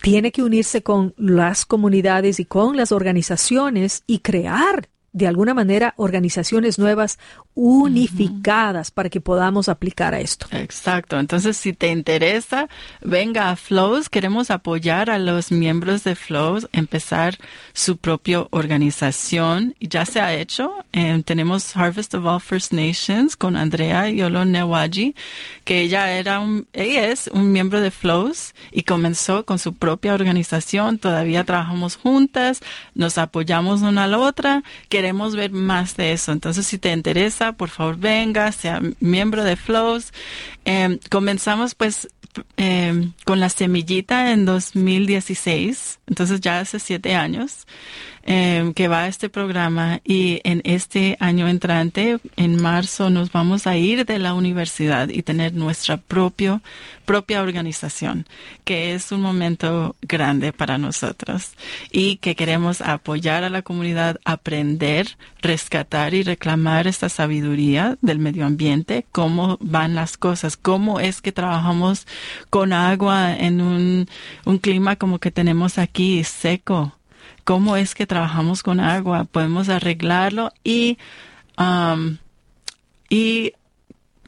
S5: tiene que unirse con las comunidades y con las organizaciones y crear de alguna manera organizaciones nuevas unificadas para que podamos aplicar a esto.
S7: Exacto. Entonces, si te interesa, venga a Flows. Queremos apoyar a los miembros de Flows, empezar su propia organización. Ya se ha hecho. Eh, tenemos Harvest of All First Nations con Andrea Yolo Newaji, que ella era un, ella es un miembro de Flows y comenzó con su propia organización. Todavía trabajamos juntas, nos apoyamos una a la otra. Queremos ver más de eso. Entonces, si te interesa, por favor venga, sea miembro de Flows. Em, comenzamos pues em, con la semillita en 2016, entonces ya hace siete años. Em, que va a este programa y en este año entrante, en marzo, nos vamos a ir de la universidad y tener nuestra propio, propia organización, que es un momento grande para nosotros y que queremos apoyar a la comunidad, aprender, rescatar y reclamar esta sabiduría del medio ambiente, cómo van las cosas, cómo es que trabajamos con agua en un, un clima como que tenemos aquí, seco cómo es que trabajamos con agua, podemos arreglarlo y, um, y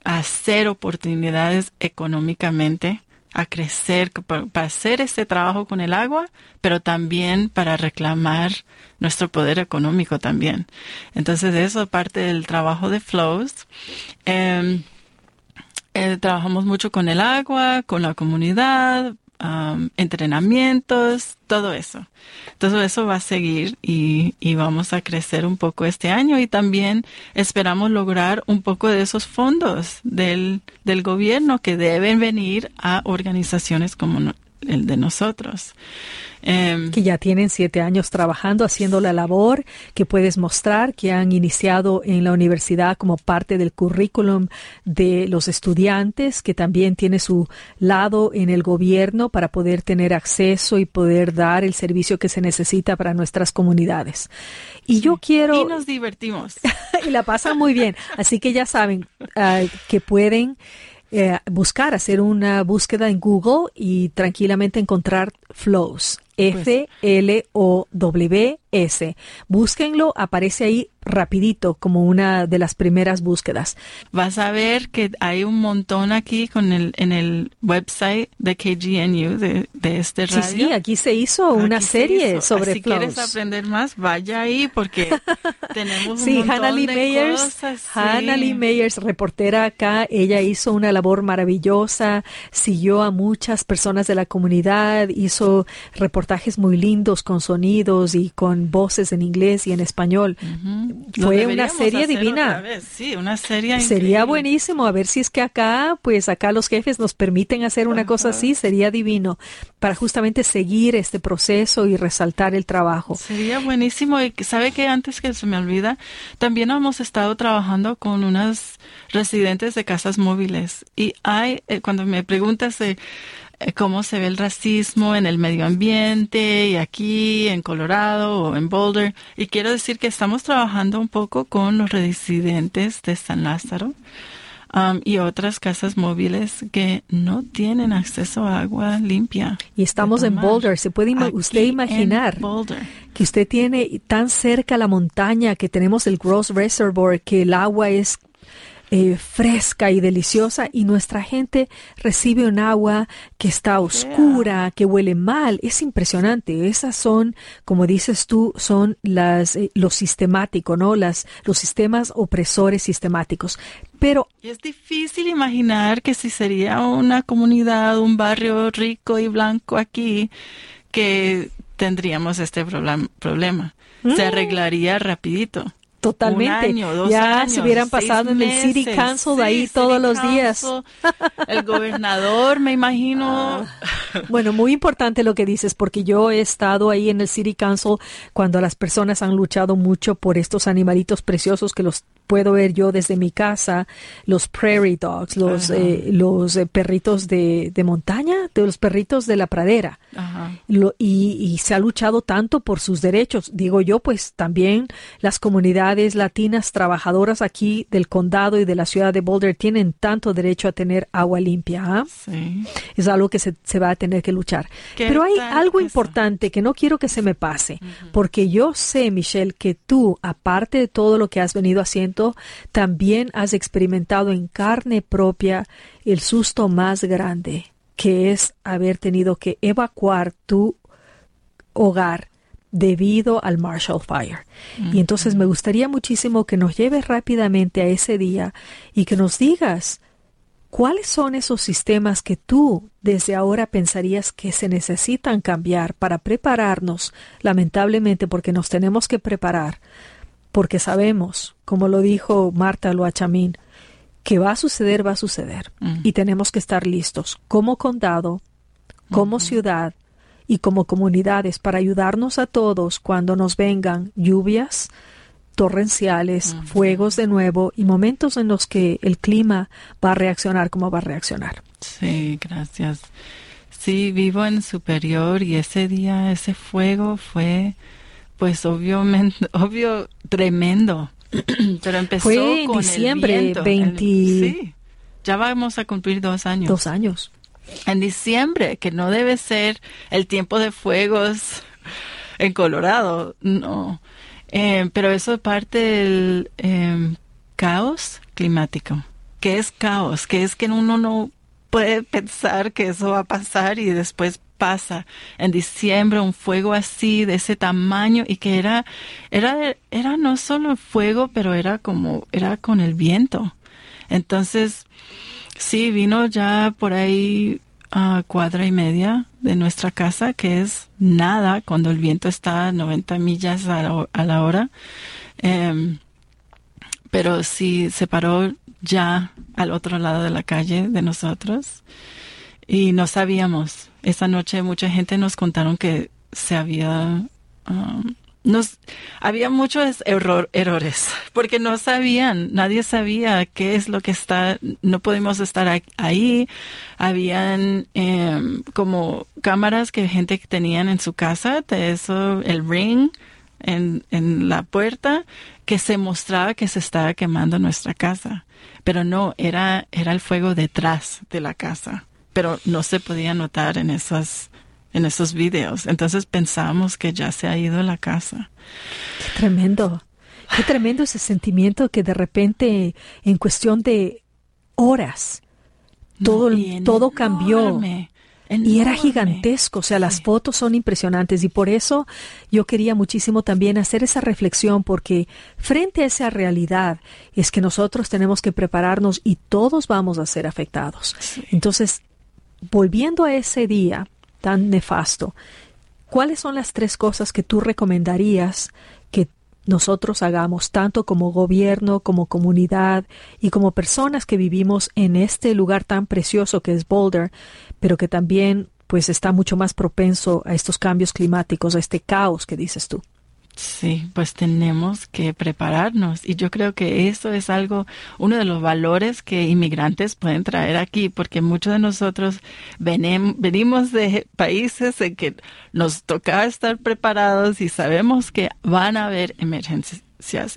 S7: hacer oportunidades económicamente a crecer para, hacer este trabajo con el agua, pero también para reclamar nuestro poder económico también. Entonces eso es parte del trabajo de Flows. Em, eh, trabajamos mucho con el agua, con la comunidad, entrenamientos, todo eso. Todo eso va a seguir y, y, vamos a crecer un poco este año y también esperamos lograr un poco de esos fondos del, del gobierno que deben venir a organizaciones como el de nosotros.
S5: Em, que ya tienen siete años trabajando, haciendo la labor, que puedes mostrar que han iniciado en la universidad como parte del currículum de los estudiantes, que también tiene su lado en el gobierno para poder tener acceso y poder dar el servicio que se necesita para nuestras comunidades. Y yo quiero...
S7: Y nos divertimos. [laughs]
S5: y la pasan muy bien. Así que ya saben ah, que pueden eh, buscar, hacer una búsqueda en Google y tranquilamente encontrar flows. Pues F-L-O-W-S. Búsquenlo, aparece ahí rapidito como una de las primeras búsquedas.
S7: Vas a ver que hay un montón aquí con el, en el website de KGNU, de, de este radio.
S5: Sí, sí, aquí se hizo una serie sobre
S7: Si quieres aprender más, vaya ahí porque [laughs] tenemos un montón
S5: Hannah Lee
S7: de
S5: Meyers,
S7: cosas. Sí.
S5: Hannah Lee Meyers, reportera acá, ella hizo una labor maravillosa, siguió a muchas personas de la comunidad, hizo reportajes muy lindos con sonidos y con voces en inglés y en español. Fue una serie divina.
S7: Sí, una serie
S5: Sería buenísimo, a ver si es que acá, pues acá los jefes nos permiten hacer una cosa así, sería divino, para justamente seguir este proceso y resaltar el trabajo.
S7: Sería buenísimo y sabe que antes que se me olvida, también hemos estado trabajando con unas residentes de casas móviles y hay, eh, cuando me preguntas de eh, cómo se ve el racismo en el medio ambiente y aquí en Colorado o en Boulder. Y quiero decir que estamos trabajando un poco con los residentes de San Lázaro. Um, y otras casas móviles que no tienen acceso a agua limpia.
S5: Y estamos en Boulder. ¿Se puede usted imaginar que usted tiene tan cerca la montaña que tenemos el Gross Reservoir, que el agua es eh, fresca y deliciosa y nuestra gente recibe un agua que está oscura, que huele mal. Es impresionante. Esas son, como dices tú, son las, eh, lo sistemático, ¿no? Las, los sistemas opresores sistemáticos. Pero
S7: es difícil imaginar que si sería una comunidad, un barrio rico y blanco aquí, que tendríamos este problema. Se mm. arreglaría rapidito
S5: Totalmente.
S7: Un año, dos
S5: ya
S7: años,
S5: se hubieran pasado en el City. Council de
S7: Sí,
S5: ahí todos los días.
S7: El gobernador, me imagino.
S5: Bueno, muy importante lo que dices, porque yo he estado ahí en el City Council cuando las personas han luchado mucho por estos animalitos preciosos que los puedo ver yo desde mi casa, los prairie dogs, los, eh, los eh, perritos de, de montaña, de los perritos de la pradera. Lo- y, y se ha luchado tanto por sus derechos. Digo yo, pues también las comunidades latinas trabajadoras aquí del condado y de la ciudad de Boulder tienen tanto derecho a tener agua limpia. ¿ah?
S7: Sí.
S5: Es algo que se, se va a tener que luchar.
S7: ¿Qué
S5: Pero hay algo
S7: eso?
S5: importante que no quiero que se me pase, porque yo sé, Michelle, que tú, aparte de todo lo que has venido haciendo, también has experimentado en carne propia el susto más grande, que es haber tenido que evacuar tu hogar debido al Marshall Fire. Y entonces me gustaría muchísimo que nos lleves rápidamente a ese día y que nos digas cuáles son esos sistemas que tú desde ahora pensarías que se necesitan cambiar para prepararnos, lamentablemente porque nos tenemos que preparar, porque sabemos, como lo dijo Marta Loachamín, que va a suceder, va a suceder.
S7: Mm.
S5: Y tenemos que estar listos como condado, como ciudad y como comunidades para ayudarnos a todos cuando nos vengan lluvias torrenciales, fuegos de nuevo y momentos en los que el clima va a reaccionar como va a reaccionar.
S7: Sí, gracias. Sí, vivo en Superior y ese día, ese fuego fue, pues obviamente, obvio, tremendo. [clears throat] Pero empezó
S5: Fue en
S7: con el
S5: diciembre
S7: viento.
S5: 20
S7: Sí, ya vamos a cumplir dos años.
S5: Dos años.
S7: En diciembre, que no debe ser el tiempo de fuegos en Colorado, no. Eh, pero eso es parte del eh, caos climático. que es caos? que es que uno no puede pensar que eso va a pasar y después pasa en diciembre un fuego así de ese tamaño y que era era era no solo fuego pero era como era con el viento entonces sí vino ya por ahí a cuadra y media de nuestra casa que es nada cuando el viento está a 90 millas a la, a la hora Em, pero sí se paró ya al otro lado de la calle de nosotros y no sabíamos. Esa noche mucha gente nos contaron que se había um, nos había muchos error, errores [laughs] porque no sabían, nadie sabía qué es lo que está, no podemos estar ahí. Habían em, como cámaras que gente que tenían en su casa, de eso el ring en, en la puerta que se mostraba que se estaba quemando nuestra casa, pero no era era el fuego detrás de la casa, pero no se podía notar en esas en esos videos. Entonces pensábamos que ya se ha ido la casa.
S5: Qué tremendo. Qué tremendo ese sentimiento que de repente, en cuestión de horas, todo,
S7: No,
S5: todo cambió.
S7: enorme,
S5: Y era gigantesco, o sea, las fotos son impresionantes y por eso yo quería muchísimo también hacer esa reflexión porque frente a esa realidad es que nosotros tenemos que prepararnos y todos vamos a ser afectados. Entonces, volviendo a ese día tan nefasto, ¿cuáles son las tres cosas que tú recomendarías que nosotros hagamos, tanto como gobierno, como comunidad y como personas que vivimos en este lugar tan precioso que es Boulder, pero que también pues está mucho más propenso a estos cambios climáticos, a este caos que dices tú?
S7: Sí, pues tenemos que prepararnos. Y yo creo que eso es algo, uno de los valores que inmigrantes pueden traer aquí, porque muchos de nosotros venem- venimos de países en que nos toca estar preparados y sabemos que van a haber emergencias.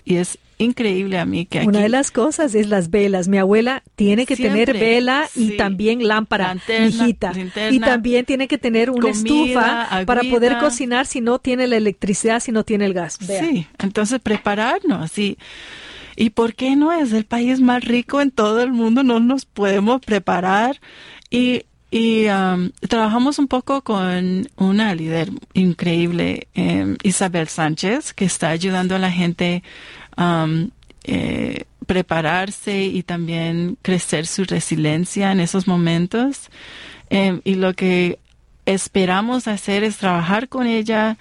S7: Y es increíble a mí que aquí
S5: Una de las cosas es las velas. Mi abuela tiene que tener vela y
S7: sí.
S5: también lámpara,
S7: Lanterna, linterna,
S5: y también tiene que tener una
S7: comida,
S5: estufa para poder cocinar si no tiene la electricidad, si no tiene el gas. Vea.
S7: Sí, entonces prepararnos y y por qué no es el país más rico en todo el mundo, no nos podemos preparar y y um, trabajamos un poco con una líder increíble, em, Isabel Sánchez, que está ayudando a la gente um, prepararse y también crecer su resiliencia en esos momentos. Em, y lo que esperamos hacer es trabajar con ella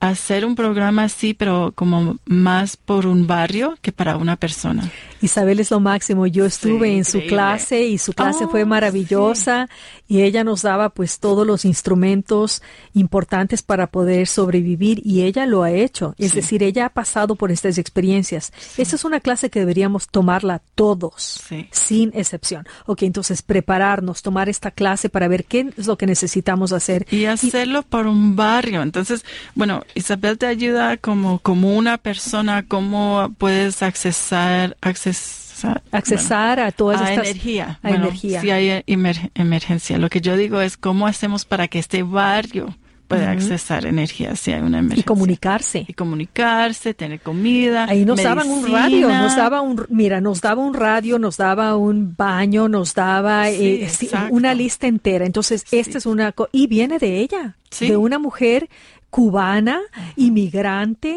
S7: hacer un programa así, pero como más por un barrio que para una persona.
S5: Isabel es lo máximo. Yo estuve en su clase y su clase fue
S7: Oh,
S5: maravillosa y ella nos daba pues todos los instrumentos importantes para poder sobrevivir y ella lo ha hecho. Es
S7: Sí.
S5: decir, ella ha pasado por estas experiencias. Esta es una clase que deberíamos tomarla todos, sin excepción. Ok, entonces prepararnos, tomar esta clase para ver qué es lo que necesitamos hacer.
S7: Y hacerlo por un barrio. Entonces, bueno, Isabel te ayuda como, como una persona, cómo puedes accesar, accesar,
S5: Accesar a todas
S7: a
S5: estas-
S7: energía.
S5: a
S7: Bueno,
S5: energía.
S7: Si hay emer- emergencia. Lo que yo digo es cómo hacemos para que este barrio pueda
S5: Ujú.
S7: accesar energía si hay una emergencia.
S5: Y comunicarse.
S7: Y comunicarse, tener comida.
S5: Ahí nos daban un
S7: medicina.
S5: radio, nos daba un, mira, nos daba un radio, nos daba un baño, nos daba
S7: Sí,
S5: eh, sí, una lista entera. Entonces, esta es una, y viene de ella,
S7: Sí.
S5: de una mujer cubana, inmigrante,